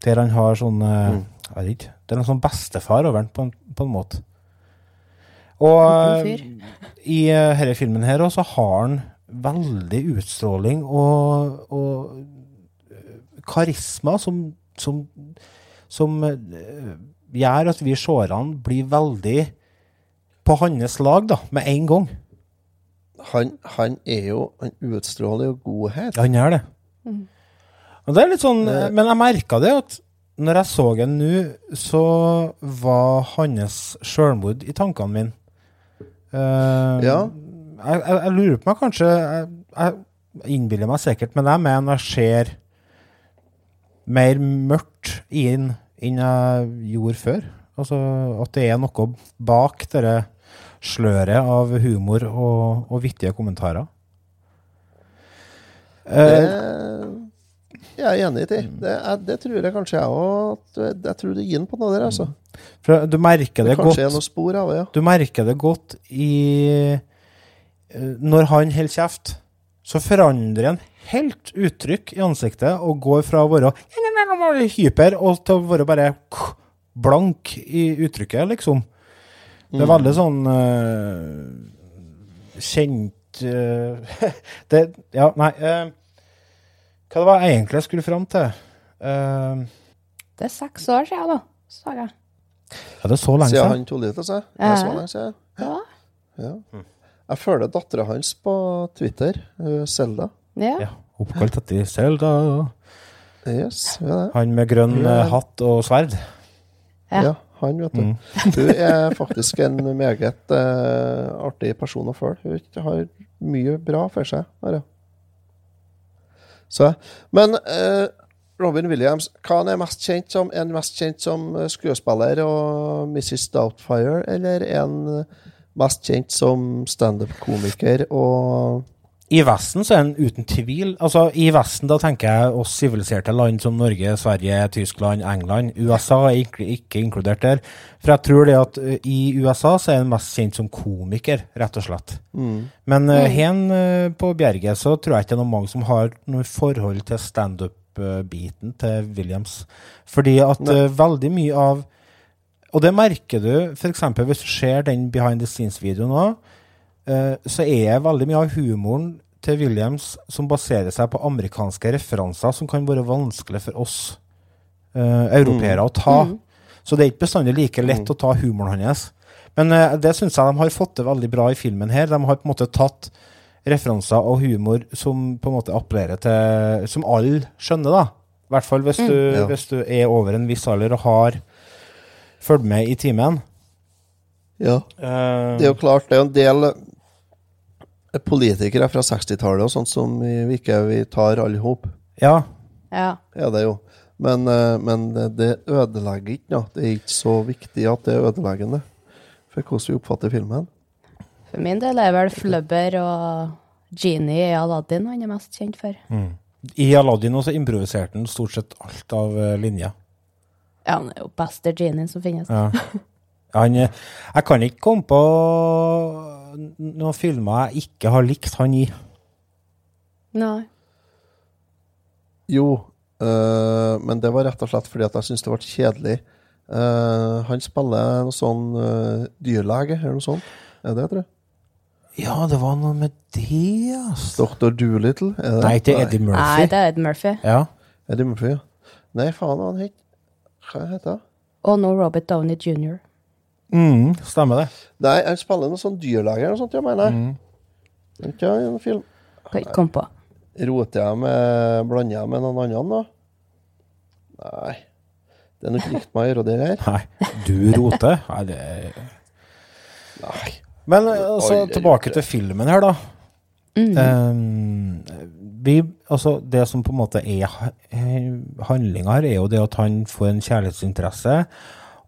Der han har sånn mm. Jeg vet ikke. Det er noe sånn bestefar over den, på en, på en måte. Og eh, i uh, denne filmen her også har han veldig utstråling og, og eh, karisma som, som, som eh, gjør at vi seerne blir veldig på hans lag, da, med en gang. Han, han er jo Han utstråler jo godhet. Ja, han gjør det. Og det er litt sånn, Men jeg merka det at når jeg så han nå, så var hans sjølmord i tankene mine. Uh, Ja. Jeg, jeg, jeg lurer på meg kanskje Jeg, jeg innbiller meg sikkert, men jeg mener jeg ser mer mørkt inn enn jeg gjorde før. Altså at det er noe bak dette sløret av humor og, og vittige kommentarer. Det Eh, jeg er enig i. Det, er- det tror jeg kanskje jeg òg. Jeg tror du gir den på noe der, altså. for du merker det, Det kanskje er godt noe spor av det, ja. Du merker det godt i eh, Når han holder kjeft, så forandrer han helt uttrykk i ansiktet og går fra å være hyper, og til å være bare blank i uttrykket, liksom. Det er Mm. veldig sånn uh, kjent uh, det, Ja, nei eh, Hva det var jeg egentlig jeg skulle fram til? Uh, Det er seks år siden, da, sa jeg. ja, det er så lenge Siden siden. han tok livet av seg. Det Ja. er så lenge siden. Ja. Ja. Jeg følger dattera hans på Twitter, uh, Selda. Ja. Ja, Oppkalt etter Selda. Yes, ja. Han med grønn eh, hatt og sverd. Ja. Ja, han, vet du. Mm. Hun er faktisk en meget uh, artig person å følge. Hun har mye bra for seg. Her, ja. Så, men eh, Robin Williams, hva han er mest kjent som? Er han mest kjent som eh, skuespiller og Mrs. Doubtfire, eller er han eh, mest kjent som standup-komiker og I Vesten så er den uten tvil Altså, i Vesten da tenker jeg oss siviliserte land som Norge, Sverige, Tyskland, England. USA er ikke, ikke inkludert der. For jeg tror det at uh, i USA så er han mest kjent som komiker, rett og slett. Men uh, hen uh, på Bjerget så tror jeg ikke det er noen mange som har noe forhold til standup-biten til Williams. Fordi at veldig mye av Og det merker du f.eks. hvis du ser den behind the scenes-videoen òg så er veldig mye av humoren til Williams som baserer seg på amerikanske referanser, som kan være vanskelig for oss uh, europeere å ta. Så det er ikke bestandig like lett å ta humoren hans. Men uh, det syns jeg de har fått til veldig bra i filmen her. De har på en måte tatt referanser og humor som på en måte appellerer til Som alle skjønner, da. I hvert fall hvis, du, Ja. hvis du er over en viss alder og har fulgt med i timen. Ja. Uh, Det er jo klart, det er en del eh, politikere fra 60-tallet og sånt som vi vi ikke vi tar alle hop. ja. ja. Er det jo. Men, eh, men det- ødelegger ikke, noe. Det er ikke så viktig at det er ødeleggende for hvordan vi oppfatter filmen. For min del er vel Flubber og Genie i Aladdin han er mest kjent for. I Aladdin også improviserte han stort sett alt av linja. Ja, han er jo beste genien som finnes. Ja. Han, eh, jeg kan ikke komme på noen filmer jeg ikke har likt han i. Nei. Jo, øh, men det var rett og slett fordi at jeg syntes det ble kjedelig. Uh, han spiller noe sånn uh, dyrlege, eller noe sånt. Er det, tror jeg? Ja, det var noe med det, altså. Dr. Doolittle? Er det? Nei, til Eddie Nei, det er Eddie Murphy. Ja. Eddie Murphy, ja. Nei, faen, han het Hva heter han? Og nå Robert Downey jr. Mm, stemmer det. Nei, han spiller noe sånn dyrlege eller noe sånt, jeg mener jeg. Mm. Ikke i en film. Kan ikke komme på. Roter jeg med Blander jeg med noen andre, da? Nei. Det er nok likt meg å gjøre det her. Nei, du roter. Nei, det Nei. Men eh, altså, tilbake til filmen her, da. Um, vi, altså, det som på en måte er handlinga her, er jo det at han får en kjærlighetsinteresse.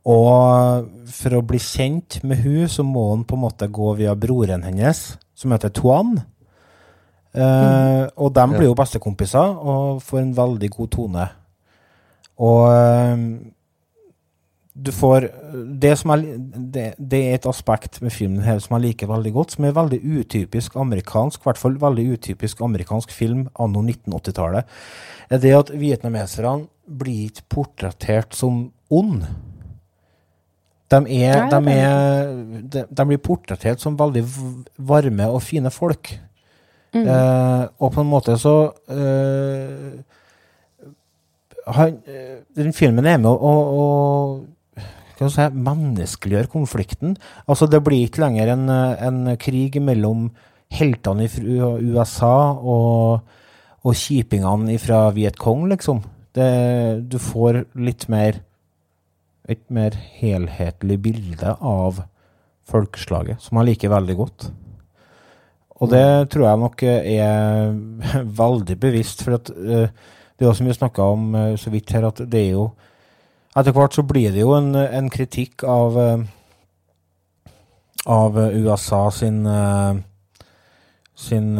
Og for å bli kjent med hun, så må han på en måte gå via broren hennes, som heter Tuan. Eh, og de blir jo bestekompiser og får en veldig god tone. Og eh, du får det, som er, det, det er et aspekt med filmen her som jeg liker veldig godt, som er veldig utypisk amerikansk, i hvert fall veldig utypisk amerikansk film anno 1980-tallet, er det at vietnameserne blir ikke portrettert som ond. De, er, de, er, de, de blir portrettert som veldig varme og fine folk. Eh, og på en måte så eh, han, eh, Den filmen er med å, å, si, menneskeliggjøre konflikten. Altså, det blir ikke lenger en, en krig mellom heltene fra USA og, og kjipingene fra Vietcong, liksom. Det, du får litt mer et mer helhetlig bilde av folkeslaget, som jeg liker veldig godt. Og det tror jeg nok er veldig bevisst, for at eh, det er jo som vi snakka om eh, så vidt her, at det er jo Etter hvert så blir det jo en, en kritikk av eh, av USA sin sin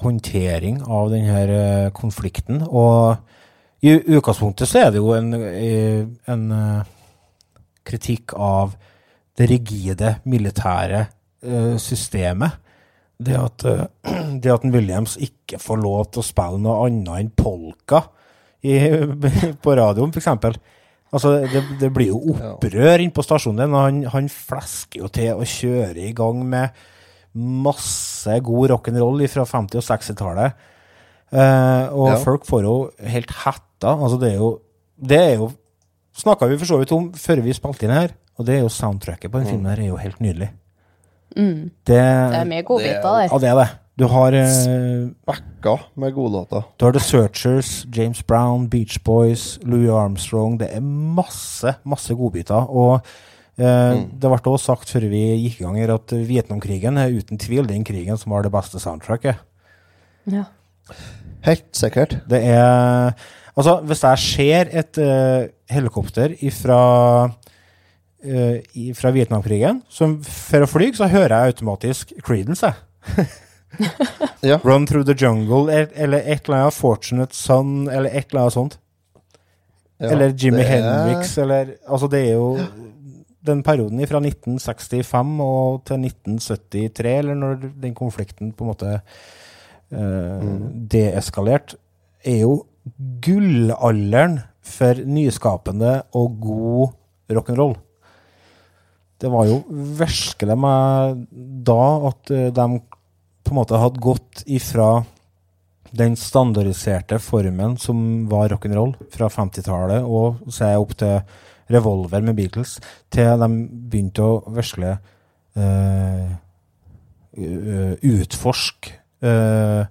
håndtering av denne konflikten. Og i utgangspunktet så er det jo en, en kritikk av det rigide militære uh, systemet. Det at, uh, det at en Williams ikke får lov til å spille noe annet enn polka i, på radioen, eksempel. Altså, det, det blir jo opprør inn på stasjonen og han, han flesker jo til og kjører i gang med masse god rock'n'roll fra 50- og 60-tallet. Uh, og Ja. folk får jo helt hetta. Altså, det er jo Det er jo Snakka vi for så vidt om før vi spilte inn her, og det er jo soundtracket på den filmen her er jo helt nydelig. Mm. Det, Det er mye godbiter der. Ja, det er det. Du har eh, Backa med godlåter. du har The Searchers, James Brown, Beach Boys, Louis Armstrong. Det er masse, masse godbiter. Og eh, det ble også sagt før vi gikk i gang her, at Vietnamkrigen er uten tvil den krigen som har det beste soundtracket. Ja. Helt sikkert. Det er Altså, hvis jeg ser et uh, helikopter ifra uh, i- fra Vietnamkrigen som for å fly, så hører jeg automatisk Creedence, jeg. Ja. Run Through the Jungle, eller et eller annet Fortunate Son, eller et eller annet sånt. Ja, eller Jimmy er- Hendrix, eller Altså, det er jo den perioden fra 1965 og til 1973, eller når den konflikten på en måte eh, deeskalert, er jo gullalderen for nyskapende og god rock'n'roll. Det var jo virkelig meg da at eh, de på en måte hadde gått ifra den standardiserte formen som var rock'n'roll fra 50-tallet og så opp til Revolver med Beatles, til de begynte å virkelig eh, utforske eh,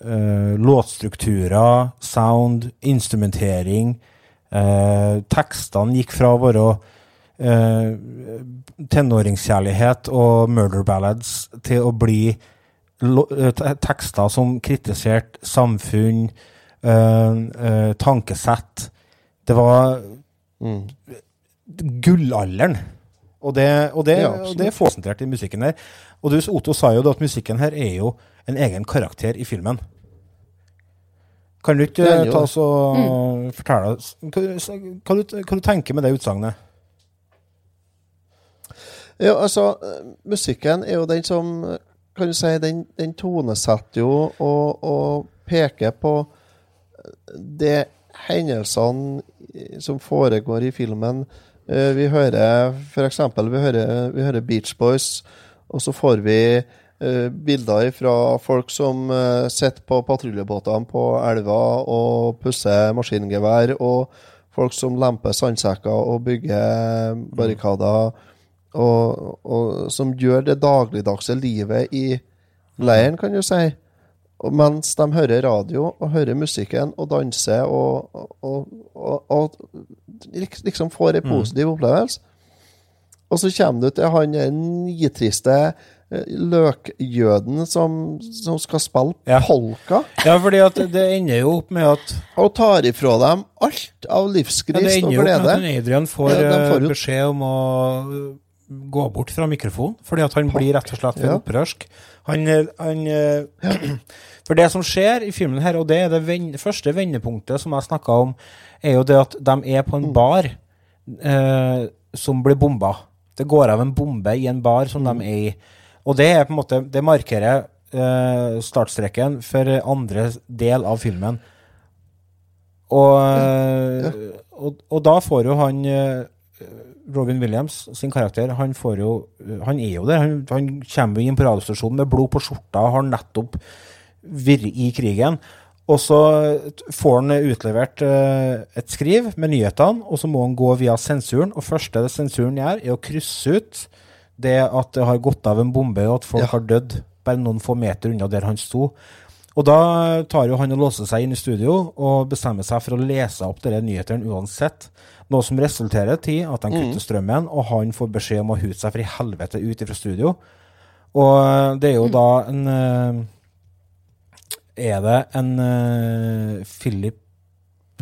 eh, låtstrukturer, sound, instrumentering. Uh, tekstene gikk fra å være uh, tenåringskjærlighet og murder ballads til å bli tekster som kritiserte samfunn, tankesett. Det var gullalderen. Og det, og det, Ja, og det er konsentrert i musikken her. Og du, Otto sa jo at musikken her er jo en egen karakter i filmen. Kan du ikke ta oss og fortelle oss hva, hva, du, hva du tenker med det utsagnet? Ja, altså, musikken er jo den som Kan du si, den, den tonesetter jo og, og peker på det hendelsene som foregår i filmen. Eh, Vi hører for eksempel vi hører, vi hører Beach Boys, og så får vi bilder fra folk som uh, sitter på patruljebåtene på elva og pusser maskingevær, og folk som lemper sandsekker og bygger barrikader, og, og som gjør det dagligdagse livet i leiren, kan du si. Og mens de hører radio og hører musikken og danser og, og, og, og lik- liksom får en positiv opplevelse. Og så kommer du til han nitriste eh, løkjøden som, som skal spille Ja. polka, Ja, fordi at det ender jo opp med at og tar ifra dem alt av ja, det ender jo opp med at Adrian får, Ja, får eh, beskjed om å eh, gå bort fra mikrofonen, fordi at han blir rett og slett for opprørsk. Han, eh, han eh, For det som skjer i filmen her, og det er det ven- første vendepunktet som jeg snakka om, er jo det at de er på Mm. en bar eh, som blir bomba. Det går av en bombe i en bar som Mm. de er i. Og det er på en måte Det markerer uh, startstreken for andre del av filmen. Og, ja. og, og da får jo han eh, Robin Williams sin karakter, han får jo Han er jo der. Han, han kommer inn på radiostasjonen med blod på skjorta, har nettopp vært i krigen. Og så får han utlevert eh, et skriv med nyhetene, og så må han gå via sensuren. Og første det sensuren gjør, er å krysse ut det at det har gått av en bombe, og at folk Ja. har dødd bare noen få meter unna der han sto. Og da tar jo han og låser seg inn i studio og bestemmer seg for å lese opp disse nyhetene uansett. Noe som resulterer til at han kutter strømmen, og han får beskjed om å hute seg for i helvete ut fra studio. Og det er jo da en eh, Er det en eh, Philip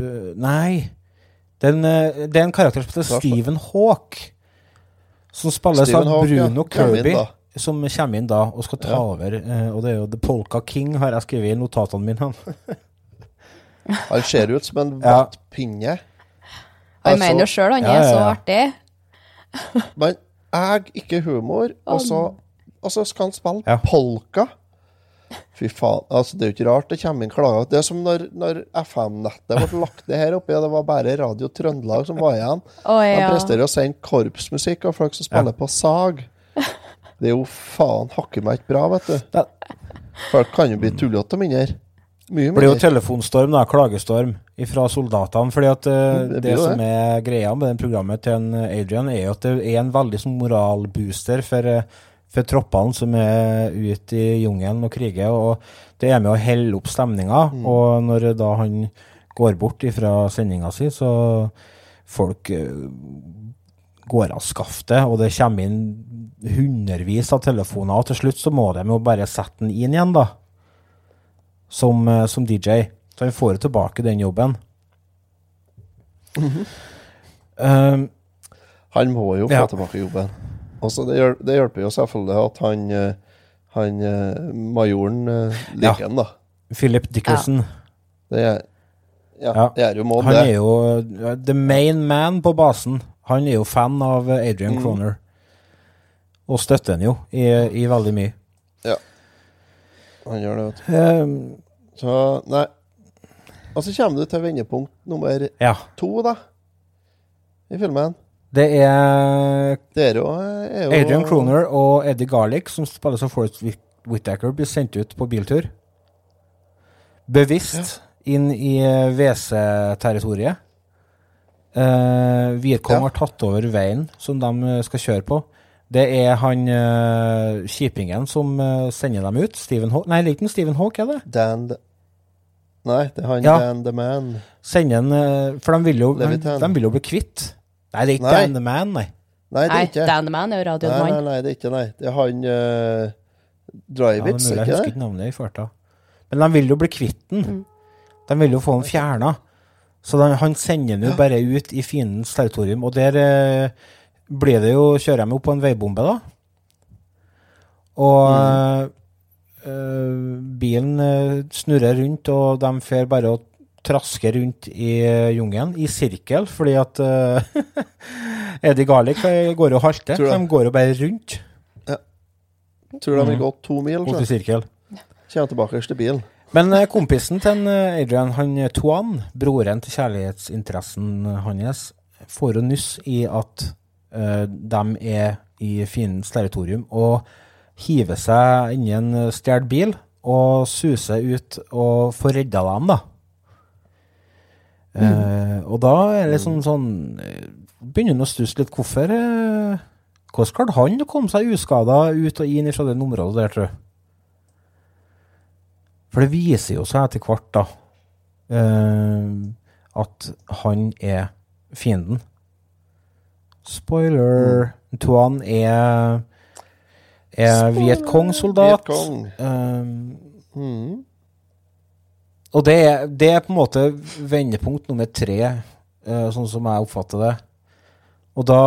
eh, Nei. Det er en, det er en karakter som heter Steven Hawk. Som spilles Stephen av. Bruno inn Kirby. da. som kommer inn da og skal ta Ja. over. eh, og det er jo The Polka King, har jeg skrevet i notatene mine. Han ser ut som en Ja. vettpinne. Han Altså, mener jo sjøl han ja, er ja, så ja. artig. Men jeg ikke humor, og så, og så skal han spille Ja. polka. Fy faen. altså Det er jo ikke rart det kommer inn klager. Det er som når, når FM-nettet ble lagt ned her oppe, og det var bare Radio Trøndelag som var igjen. Å, De presterer å sende korpsmusikk og folk som spiller på sag. Det er jo faen hakke meg ikke bra, vet du. Folk kan jo bli tullete og mindre. Mye Det blir jo telefonstorm, da, klagestorm, fra soldatene. fordi at uh, Det det, som er greia med den programmet til en Adrian, er jo at det er en veldig sånn moralbooster for, eh, for troppene som er ute i jungelen og kriger. Og det er med å helle opp stemninga. Mm. Og når da han går bort fra sendinga si, så folk eh, går av skaftet, og det kommer inn hundrevis av telefoner, og til slutt så må de jo bare sette den inn igjen, da som, eh, som DJ. Så han får tilbake den jobben. um, Han må jo få Ja. tilbake jobben. Også det, hjel det hjelper jo selvfølgelig at han, eh, han eh, majoren eh, liker Ja. han, da. Philip Dickerson. Det er, ja, Ja. det er jo må Han er jo the main man på basen. Han er jo fan av Adrian Mm. Croner. Og støtter han jo i, i veldig mye. Ja. Han gjør det, vet du. Um, Så, nei. Og så kommer du til vendepunkt nummer ja. to, da. I filmen. Det er Dere òg er jo Adrian Croner og Eddie Garlick, som spiller som Forrest Whittaker, Whitaker, blir sendt ut på biltur. Bevisst inn i eh, WC-territoriet. Uh, Vietcong Ja. har tatt over veien som de eh, skal kjøre på. Det er han uh, kjipingen som uh, sender dem ut. Stephen Hawk Nei, liten Stephen Hawk, er det? Dan the Nei, det er han Ja. Dan the Man. Sender en uh, For de vil, jo, de, de vil jo bli kvitt. Nei, det er ikke Nei. Dan the Man, nei. Nei, det er Nei, ikke. Dan the Man er jo Nei, radioens nei, nei, det er ikke, nei. Det er han uh, Ja, det er Drivitz, mulig, jeg ikke husker det? ikke navnet i farta. Men de vil jo bli kvitt den. De vil jo få den fjerna. Så de, han sender den jo bare ut i fiendens territorium, og der uh, blir det jo Kjører de jo på en veibombe, da. Og mm. uh, bilen eh, snurrer rundt, og de fer bare og trasker rundt i uh, jungelen, i sirkel, fordi at er Eddie Garlic de går jo halte. Så de går jo bare rundt Tror de har Mhm. gått to mil, mot i sirkel. kommer tilbake til bilen. Men eh, kompisen til eh, Adrian, han eh, Tuan, broren til kjærlighetsinteressen hans, får jo nyss i at uh, de er i fiendens territorium og hiver seg inn i en stjålet bil og suser ut og får redda dem, da. Eh, og da er det liksom sånn eh, Begynner han å stusse litt. Hvorfor eh, Hvordan klarte han å komme seg uskada ut og inn fra det området der, tror du? For det viser jo seg etter hvert, da, eh, at han er fienden. Spoiler. Tuan er er Vietcong-soldat. Vietcong. Eh, Mhm. Og det er, det er på en måte vendepunkt nummer tre, eh, sånn som jeg oppfatter det. Og da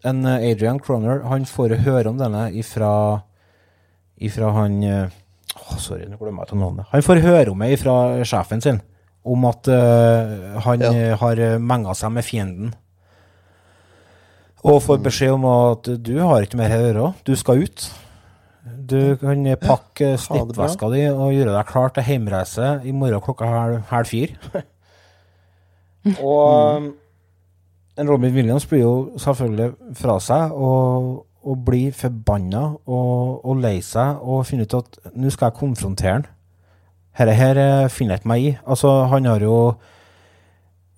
En Adrian Croner, han får høre om denne ifra Ifra han eh, Sorry, nå glemmer jeg til navnet. Han får høre om det ifra sjefen sin, om at uh, han Ja. har menga seg med fienden. Og får beskjed om at du har ikke mer her å gjøre, du skal ut. Du kan pakke snittveska di og gjøre deg klar til heimreise i morgen klokka halv, halv fire. og mm. en Robin Williams blir jo selvfølgelig fra seg og, og blir forbanna og, og lei seg og finner ut at nå skal jeg konfrontere han. Dette her eh, finner jeg ikke meg i. Altså, han har jo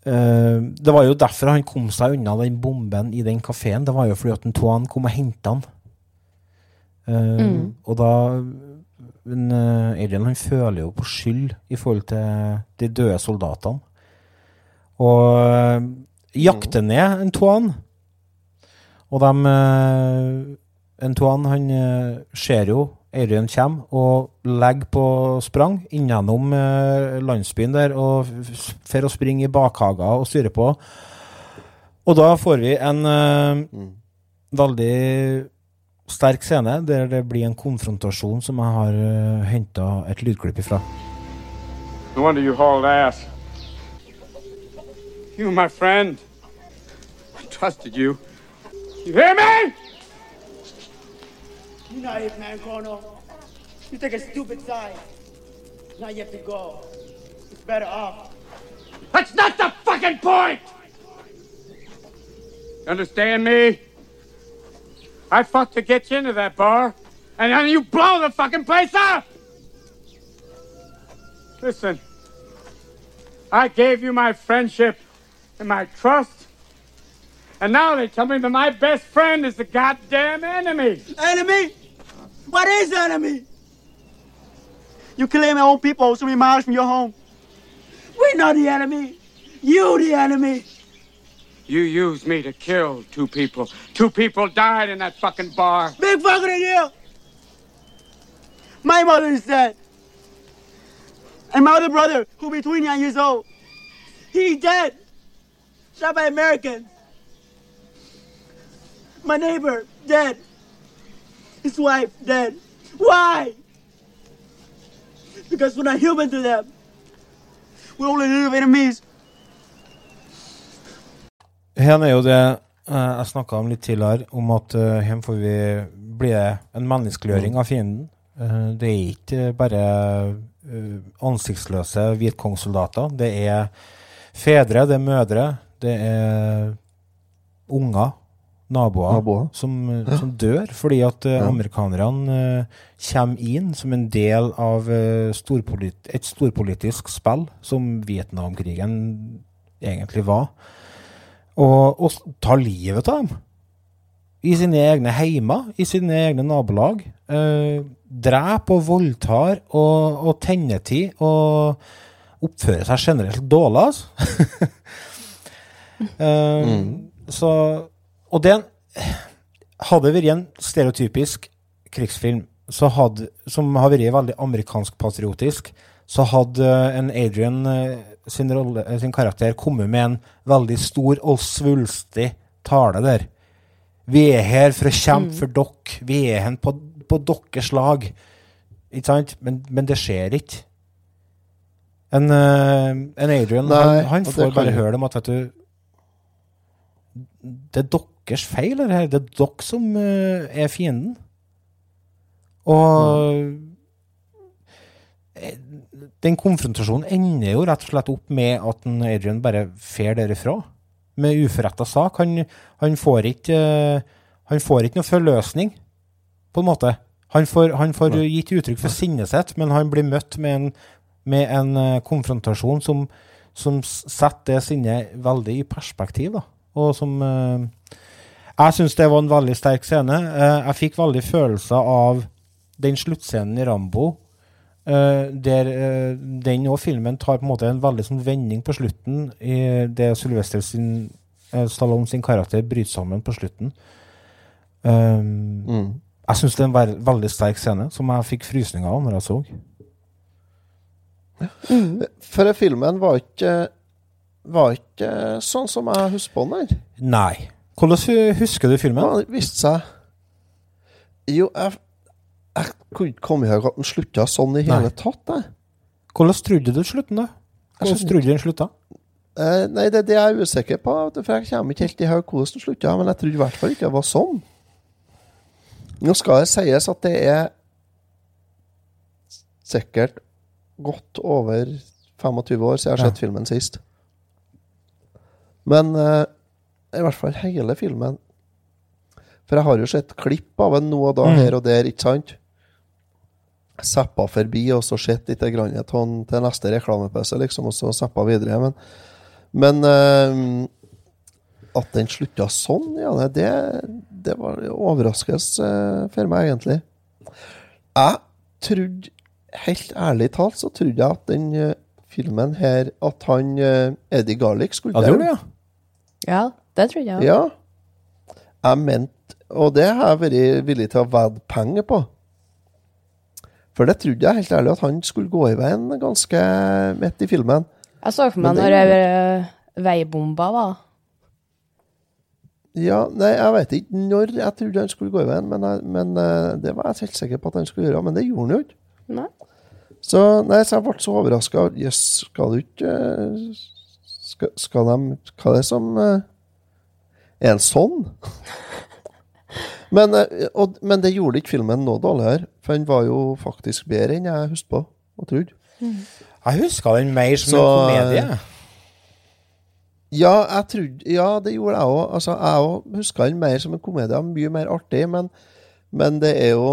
eh, Det var jo derfor han kom seg unna den bomben i den kafeen. Det var jo fordi at en Tuan kom og henta han. Eh, Og da men, eh, Adrian han føler jo på skyld i forhold til de døde soldatene. Og eh, jakter ned en toan Og de En toan han ser jo Adrian kommer og legger på sprang innom landsbyen der og får fer å springe i bakhager og styre på. Og da får vi en mm. veldig sterk scene der det blir en konfrontasjon som jeg har uh, henta et lydklipp ifra. No wonder you hauled ass. You my friend. I trusted you. You hear me? You know man, Chrono. You take a stupid side. Now you have to go. It's better off. That's not the fucking point! You understand me? I fought to get you into that bar, and then you blow the fucking place up! Listen, I gave you my friendship and my trust, and now they tell me that my best friend is the goddamn enemy! Enemy? What is enemy? You killing my own people so many miles from your home. We're not the enemy. You the enemy. You used me to kill two people. Two people died in that fucking bar. Big fucking deal. My mother is dead. And my other brother, who be 29 years old, he dead. Shot by Americans. My neighbor, dead. His wife, dead. Why? Because we're not human to them. We're only little enemies. Her er jo det eh, jeg snakka om litt tidligere, om at uh, her får vi bli en menneskeliggjøring av fienden. Eh, det er ikke bare eh, ansiktsløse hvitkongssoldater. Det er fedre, det er mødre, det er unger, naboer, Naboer. Som, som dør fordi at eh, Ja. amerikanerne uh, kommer inn som en del av uh, storpolit et storpolitisk spill, som Vietnamkrigen egentlig var og, og ta livet av dem. I sine egne heimer, i sine egne nabolag. Eh, drep og voldtar og, og tennetid og oppfører seg generelt dårlig, altså. eh, Så Og det hadde vært en stereotypisk krigsfilm så hadde, som har vært veldig amerikansk-patriotisk, så hadde en Adrian eh, sin, rolle, eh, sin karakter kommet med en veldig stor og svulstig tale der. Vi er her for å kjempe for dere. Vi er her på, på deres lag. Ikke sant? Men, men det skjer ikke. En, eh, en Adrian Nei, han, han får bare høre om at vet du, det er deres feil, det her. Det er dere som uh, er fienden. Og eh, den konfrontasjonen ender jo rett og slett opp med at en Adrian bare fer derifra. Med uforretta sak. Han, han får ikke eh, Han får ikke noe forløsning, på en måte. Han får, han får gitt uttrykk for sinnet sitt, men han blir møtt med en, med en eh, konfrontasjon som, som setter det sinnet veldig i perspektiv, da. Og som eh, Jeg syns det var en veldig sterk scene. Jeg fikk veldig følelser av den sluttscenen i Rambo, eh, der uh, den og filmen tar på en måte en veldig sånn vending på slutten, i det Sylvester sin, uh, Stallone sin karakter bryter sammen på slutten. Um, Jeg syns det er en ver- veldig sterk scene, som jeg fikk frysninger av når jeg så. For filmen var ikke Var ikke sånn som jeg husker på den. Nei. Hvordan husker du filmen? Ja, det viste seg Jo, jeg, jeg kunne ikke komme hug at den slutta sånn i hele Nei. tatt. Jeg. Hvordan trodde du slutten, da? Hvordan trodde du den slutta? Eh, nei, det er jeg er usikker på. For jeg kommer ikke helt i hug hvordan den slutta. Men jeg trodde i hvert fall ikke det var sånn. Nå skal det sies at det er sikkert godt over 25 år siden jeg har Ja. sett filmen sist. Men eh, i hvert fall hele filmen For jeg har jo sett klipp av den nå og da, Mm. her og der, ikke sant? Zappa forbi og så sett litt grann til, til neste reklamepause, liksom, og så zappa videre. Men, men uh, at den slutta sånn, ja, det, det var overraskelse uh, for meg, egentlig. Jeg trodde, helt ærlig talt, så trodde jeg at den uh, filmen her At han Eddie Garlick skulle gjorde ja. Ja, det trodde jeg. ja. Jeg mente Og det har jeg vært villig til å vedde penger på. For det trodde jeg helt ærlig at han skulle gå i veien ganske midt i filmen. Jeg så for meg når det- var veibomba da. Ja, nei, jeg vet ikke når jeg trodde han skulle gå i veien, men, jeg, men eh, det var jeg helt sikker på at han skulle gjøre. Men det gjorde han jo ikke. Nei. Så, nei, så jeg ble så overraska. Jøss, skal du ikke eh, skal, skal de Hva er det som eh, Er han sånn? Men, eh, og, men det gjorde ikke filmen noe dårligere, for den var jo faktisk bedre enn jeg husker på og trodde. Jeg huska den mer som Så, en komedie. Ja, jeg trodde, ja, det gjorde jeg òg. Altså, jeg òg huska den mer som en komedie. Mye mer artig, men, men det er jo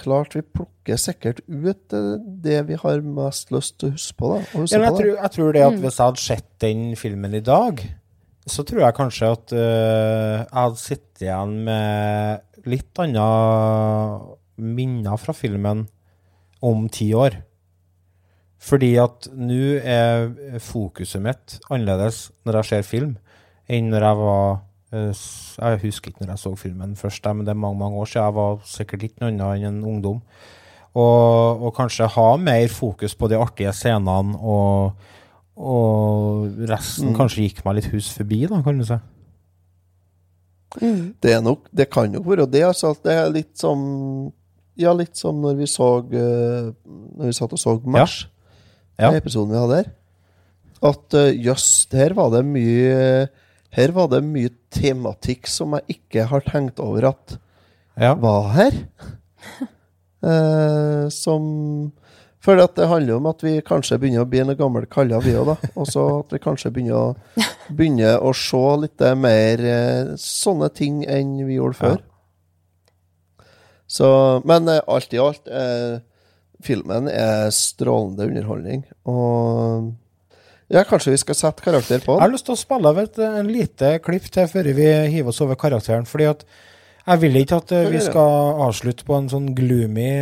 klart vi plukker sikkert ut eh, det vi har mest lyst til å huske på. da. Å huske Ja, men jeg, på, tror, jeg tror det at hvis jeg hadde sett den filmen i dag, så tror jeg kanskje at uh, jeg hadde sittet igjen med litt andre minner fra filmen om ti år. Fordi at nå er fokuset mitt annerledes når jeg ser film, enn når jeg var uh, Jeg husker ikke når jeg så filmen først, men det er mange mange år siden. Jeg var sikkert ikke noe annet enn en ungdom. Og, og kanskje ha mer fokus på de artige scenene, og, og resten Mm. kanskje gikk meg litt hus forbi, da, kan du si. Det, er nok, det kan nok være det. Altså, det er litt som Ja, litt som når vi så eh, Når vi satt og så Mars, Ja. den episoden vi hadde her. At eh, jøss, her var det mye Her var det mye tematikk som jeg ikke har tenkt over at Ja. var her. uh, som For at det handler om at vi kanskje begynner å bli noen gamle kaller, vi òg, da. Og så at vi kanskje begynner å, begynner å se litt mer eh, sånne ting enn vi gjorde før. Så, men eh, alt i alt, eh, filmen er strålende underholdning. Og ja, kanskje vi skal sette karakter på den? Jeg har lyst til å spille av et en lite klipp til før vi hiver oss over karakteren. fordi at jeg vil ikke at eh, vi skal avslutte på en sånn gloomy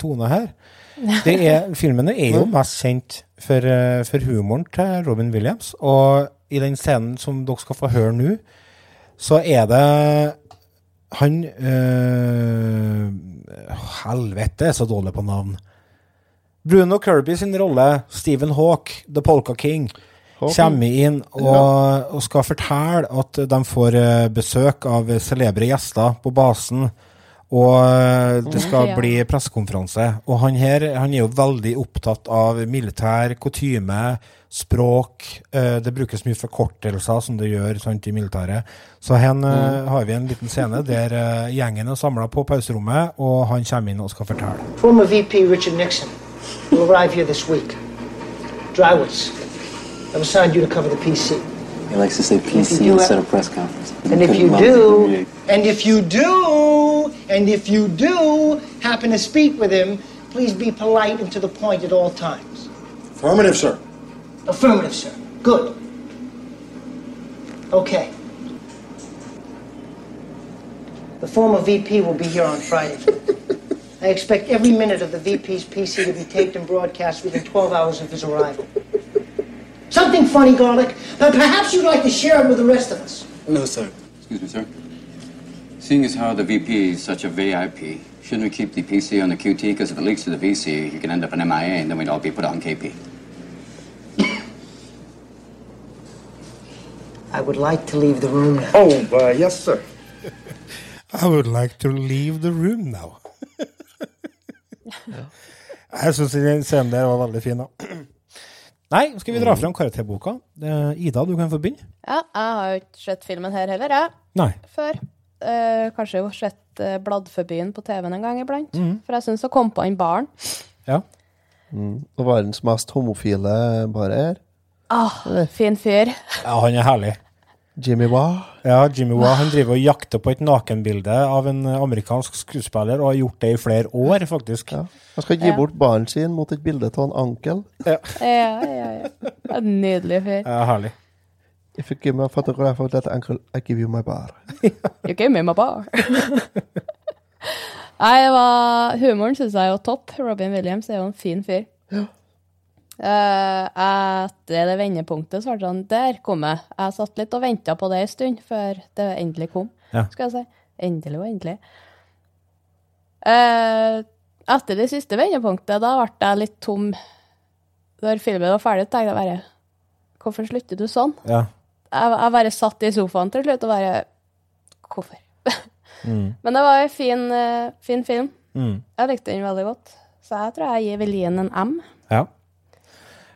tone her. Det er, filmene er jo mest kjent for, eh, for humoren til Robin Williams. Og i den scenen som dere skal få høre nå, så er det Han øh, Helvete, er så dårlig på navn. Bruno Kirby sin rolle, Stephen Hawke, The Polka King, kommer inn og, og skal fortelle at de får eh, besøk av celebre gjester på basen. Og eh, det skal Ja. bli pressekonferanse. Og han her han er jo veldig opptatt av militær kutyme, språk. eh, det brukes mye forkortelser, som det gjør sant, i militæret. Så her eh, har vi en liten scene der gjengen er samla på pauserommet, og han kommer inn og skal fortelle. Former VP Richard Nixon will arrive here this week. Drywoods. I've assigned you to cover the PC. He likes to say PC instead of press conference. And if you do, and if you do, and if you do happen to speak with him, please be polite and to the point at all times. Affirmative, sir. Affirmative, sir. Good. Okay. The former VP will be here on Friday. I expect every minute of the VP's PC to be taped and broadcast within 12 hours of his arrival. Something funny, Garlic, but perhaps you'd like to share it with the rest of us. No, sir. Excuse me, sir. Seeing as how the VP is such a VIP, shouldn't we keep the PC on the QT? Because if it leaks to the VC, you can end up an MIA, and then we'd all be put on KP. I would like to leave the room now. Oh, uh, yes, sir. I would like to leave the room now. Jeg syns den scenen der var veldig fin, da. Nei, skal vi dra fram karakterboka? Eh, Ida, du kan få begynne. Ja, jeg har jo ikke sett filmen her heller, jeg. Nei. Før. Eh, kanskje jo sett uh, Bladforbyen på TV-en en gang iblant. Mm. For jeg syns hun kom på en baren. Ja. Mm. Og verdens mest homofile bare her. Ah, fin fyr. Ja, han er herlig. Jimmy Wah. Ja, Jimmy Wah han driver og jakter på et nakenbilde av en eh, amerikansk skuespiller, og har gjort det i flere år, faktisk. Han skal gi Ja. bort barnet sin mot et bilde av en ankel. Ja. Ja, ja, ja. En nydelig fyr. Ja, herlig. If you give me a photograph of that uncle, I give you my bar. You gave me my bar. Nei, det var, humoren syns jeg er jo topp. Robin Williams er jo en fin fyr. Eh, etter det vendepunktet så var det sånn Der kom jeg. Jeg satt litt og venta på det en stund før det endelig kom. Ja. Skal jeg si. Endelig og endelig. Uh, etter det siste vendepunktet, da ble jeg litt tom. Når filmen var ferdig, tenkte jeg bare Hvorfor slutter du sånn? Ja. Jeg, jeg bare satt i sofaen til slutt og bare Hvorfor? Mm. Men det var en fin, eh, fin film. Mm. Jeg likte den veldig godt. Så jeg tror jeg gir vil gi den en M.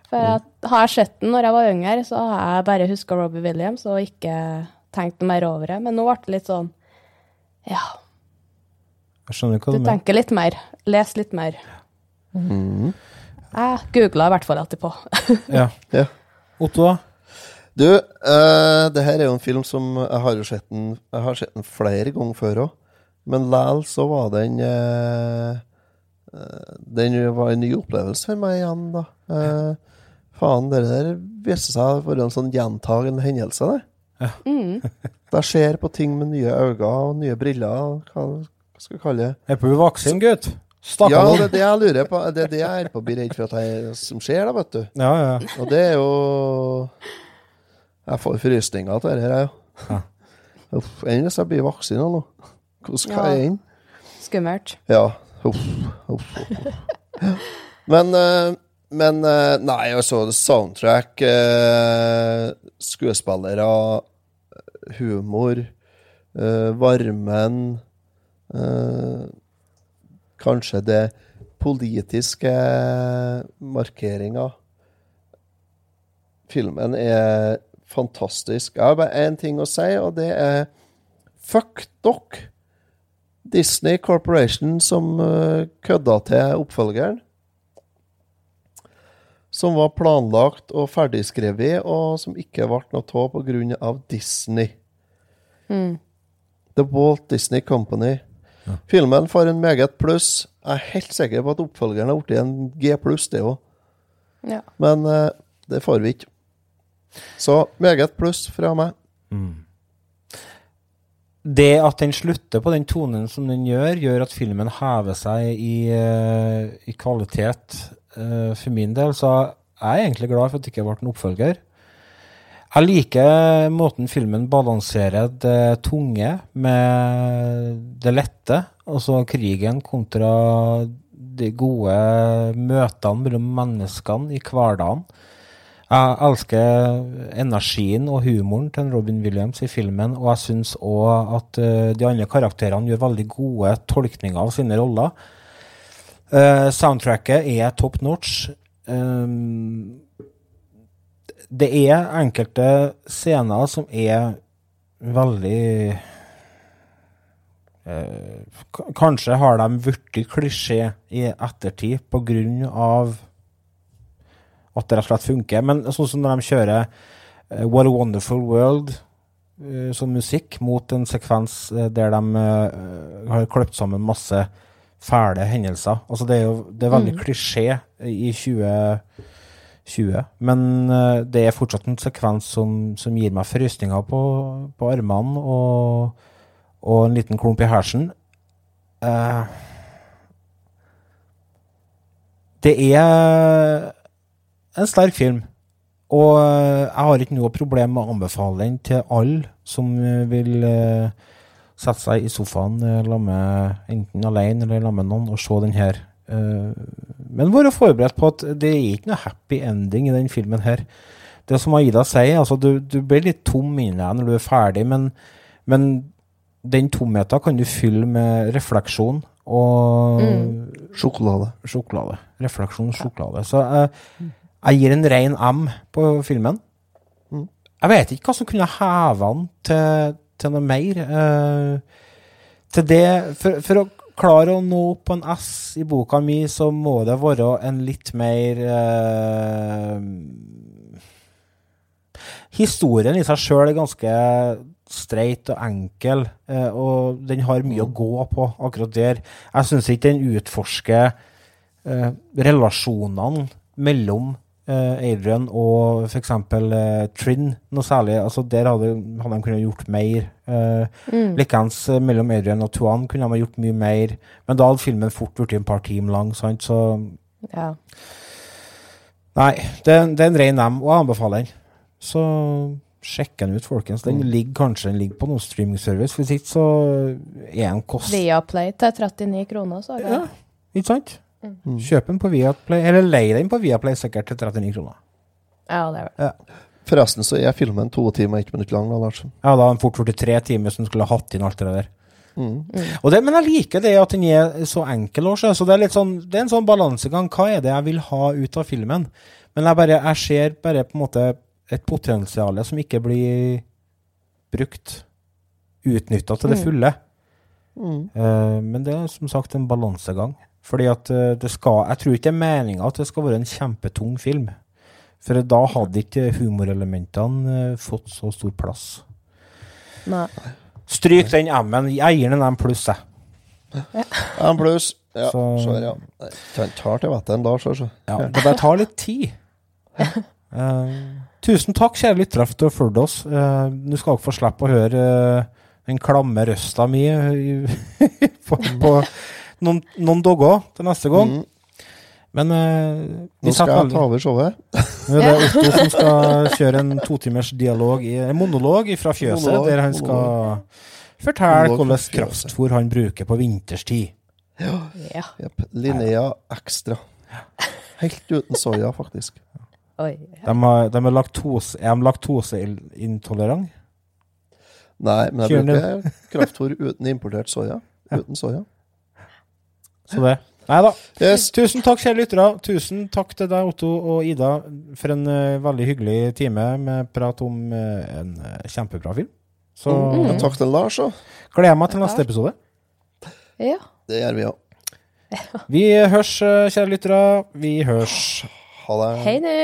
For jeg, har jeg sett den når jeg var yngre, så har jeg bare huska Robbie Williams og ikke tenkt noe mer over det. Men nå ble det litt sånn Ja. Jeg skjønner hva Du du mener. tenker litt mer. Les litt mer. Mm. Jeg googla i hvert fall etterpå. Ja. Ja. Otto, da? Du, uh, det her er jo en film som jeg har jo sett den Jeg har sett den flere ganger før òg. Men likevel så var den eh, eh, Den var en ny opplevelse for meg igjen, da. Eh, faen, det der viste seg å være en sånn gjentagende hendelse, det. Mm. Jeg ser på ting med nye øyne og nye briller. Hva, hva skal vi kalle det? Er på vaksin, gutt? Stakkar Ja, det er det jeg lurer på. Det er det jeg er på å bli redd for at jeg, som skjer, da, vet du. Ja, ja. Og det er jo Jeg får frysninger av det her, jeg. Uff, Enn hvis jeg blir vaksina nå? Hvordan skal Ja. jeg inn? Skummelt. Ja. Uff, uff, uff. Men, eh, men eh, Nei, altså, soundtrack, eh, skuespillere, humor, eh, varmen Kanskje det politiske markeringa. Filmen er fantastisk. Jeg har bare én ting å si, og det er fuck dere. Disney Corporation som kødda til oppfølgeren. Som var planlagt og ferdigskrevet, og som ikke ble noe av pga. Disney. Mm. The Walt Disney Company. Filmen får en meget pluss. Jeg er helt sikker på at oppfølgeren har blitt en G pluss, det òg. Ja. Men uh, det får vi ikke. Så meget pluss fra meg. Det at den slutter på den tonen som den gjør, gjør at filmen hever seg i, eh, i kvalitet for min del. Så er jeg egentlig glad for at det ikke ble en oppfølger. Jeg liker måten filmen balanserer det tunge med det lette. Altså krigen kontra de gode møtene mellom menneskene i hverdagen. Jeg elsker energien og humoren til Robin Williams i filmen, og jeg syns òg at eh, de andre karakterene gjør veldig gode tolkninger av sine roller. Eh, soundtracket er top notch. Um, det er enkelte scener som er veldig uh, Kanskje har de blitt klisjé i ettertid på grunn av at det rett og slett funker. Men sånn som når de kjører uh, What a Wonderful World som musikk mot en sekvens der de har kløpt sammen masse fæle hendelser. Altså det er jo det er veldig Mm. klisjé i 2020, men eh, det er fortsatt en sekvens som, som gir meg frysninger på, på armene og, og en liten klump i hersen. Uh, det er en sterk film. Og eh, jeg har ikke noe problem med å anbefale den til alle som eh, vil eh, sette seg i sofaen eh, la med, enten alene eller la med noen og se den her. Eh, men være forberedt på at det er ikke noe happy ending i den filmen her. Det som Aida sier, altså du, du blir litt tom inni deg når du er ferdig, men, men den tomheten kan du fylle med refleksjon og Sjokolade. Sjokolade. Refleksjon sjokolade. Så eh, jeg gir en ren M på filmen. Jeg vet ikke hva som kunne heve den til, til noe mer. eh, til det for, for å klare å nå opp på en S i boka mi, så må det være en litt mer eh, Historien i seg sjøl er ganske streit og enkel, eh, og den har mye å gå på akkurat der. Jeg syns ikke den utforsker eh, relasjonene mellom Adrian og f.eks. Eh, Trin noe særlig. Altså, der hadde, hadde de kunnet gjort mer. Eh, Mm. Likeens eh, mellom Adrian og Tuan kunne de ha gjort mye mer. Men da hadde filmen fort blitt en par timer lang, sant? så Ja. Nei, det, det er en rein M, og jeg anbefaler den. Så sjekk den ut, folkens. Den ligger kanskje den ligger på noen streamingservice. Hvis ikke så er den kost... Viaplay til 39 kroner, så Ja, ikke sant? Kjøp den på Viaplay, eller lei den på Viaplay sikkert til 39 kroner. Ja, det er det. Ja. Forresten så er filmen to timer og ett minutt lang. da, Ja, da den fort blitt tre timer Som skulle skulle hatt inn alt det der. Mm. Og det, men jeg liker det at den er så enkel også. Så det er litt sånn, det er en sånn balansegang. Hva er det jeg vil ha ut av filmen? Men jeg, bare, jeg ser bare på en måte et potensial som ikke blir brukt, utnytta til det Mm. fulle. Mm. Uh, men det er som sagt en balansegang. Fordi at eh, det skal Jeg tror ikke det er meninga at det skal være en kjempetung film. For da hadde ikke humorelementene eh, fått så stor plass. Nei. Stryk den M-en. Jeg gir den en M pluss, jeg. En pluss. Ja, Så- så, ja. Tar til vettet en dag, så. så. Ja, det bare tar litt tid. Uh, tusen takk, kjære lyttere, for at du har fulgt oss. Uh, Nå skal dere få slippe å høre uh, den klamme røsta mi på, på noen, noen dogger til neste gang. Mm. Men eh, vi Nå skal jeg ta over showet. Nå er det Otto som skal kjøre en totimers dialog, i, en monolog fra fjøset, Monolog, der han skal fortelle Monolog hvordan kraftfôr han bruker på vinterstid. Ja. Jepp. Linnea Extra. Helt uten soya, faktisk. Oi. De, har, de er, laktose, er de laktoseintolerant? Nei, men jeg bruker kraftfôr uten importert soya. Uten soya. Så det. Nei da. Yes. Tusen takk, kjære lyttere. Tusen takk til deg, Otto og Ida, for en uh, veldig hyggelig time med prat om uh, en uh, kjempebra film. Så Ja, takk til Lars, da. gleder meg til neste episode. Ja. Det gjør vi òg. Vi hørs, kjære lyttere. Vi hørs. Ha det. Hei nå.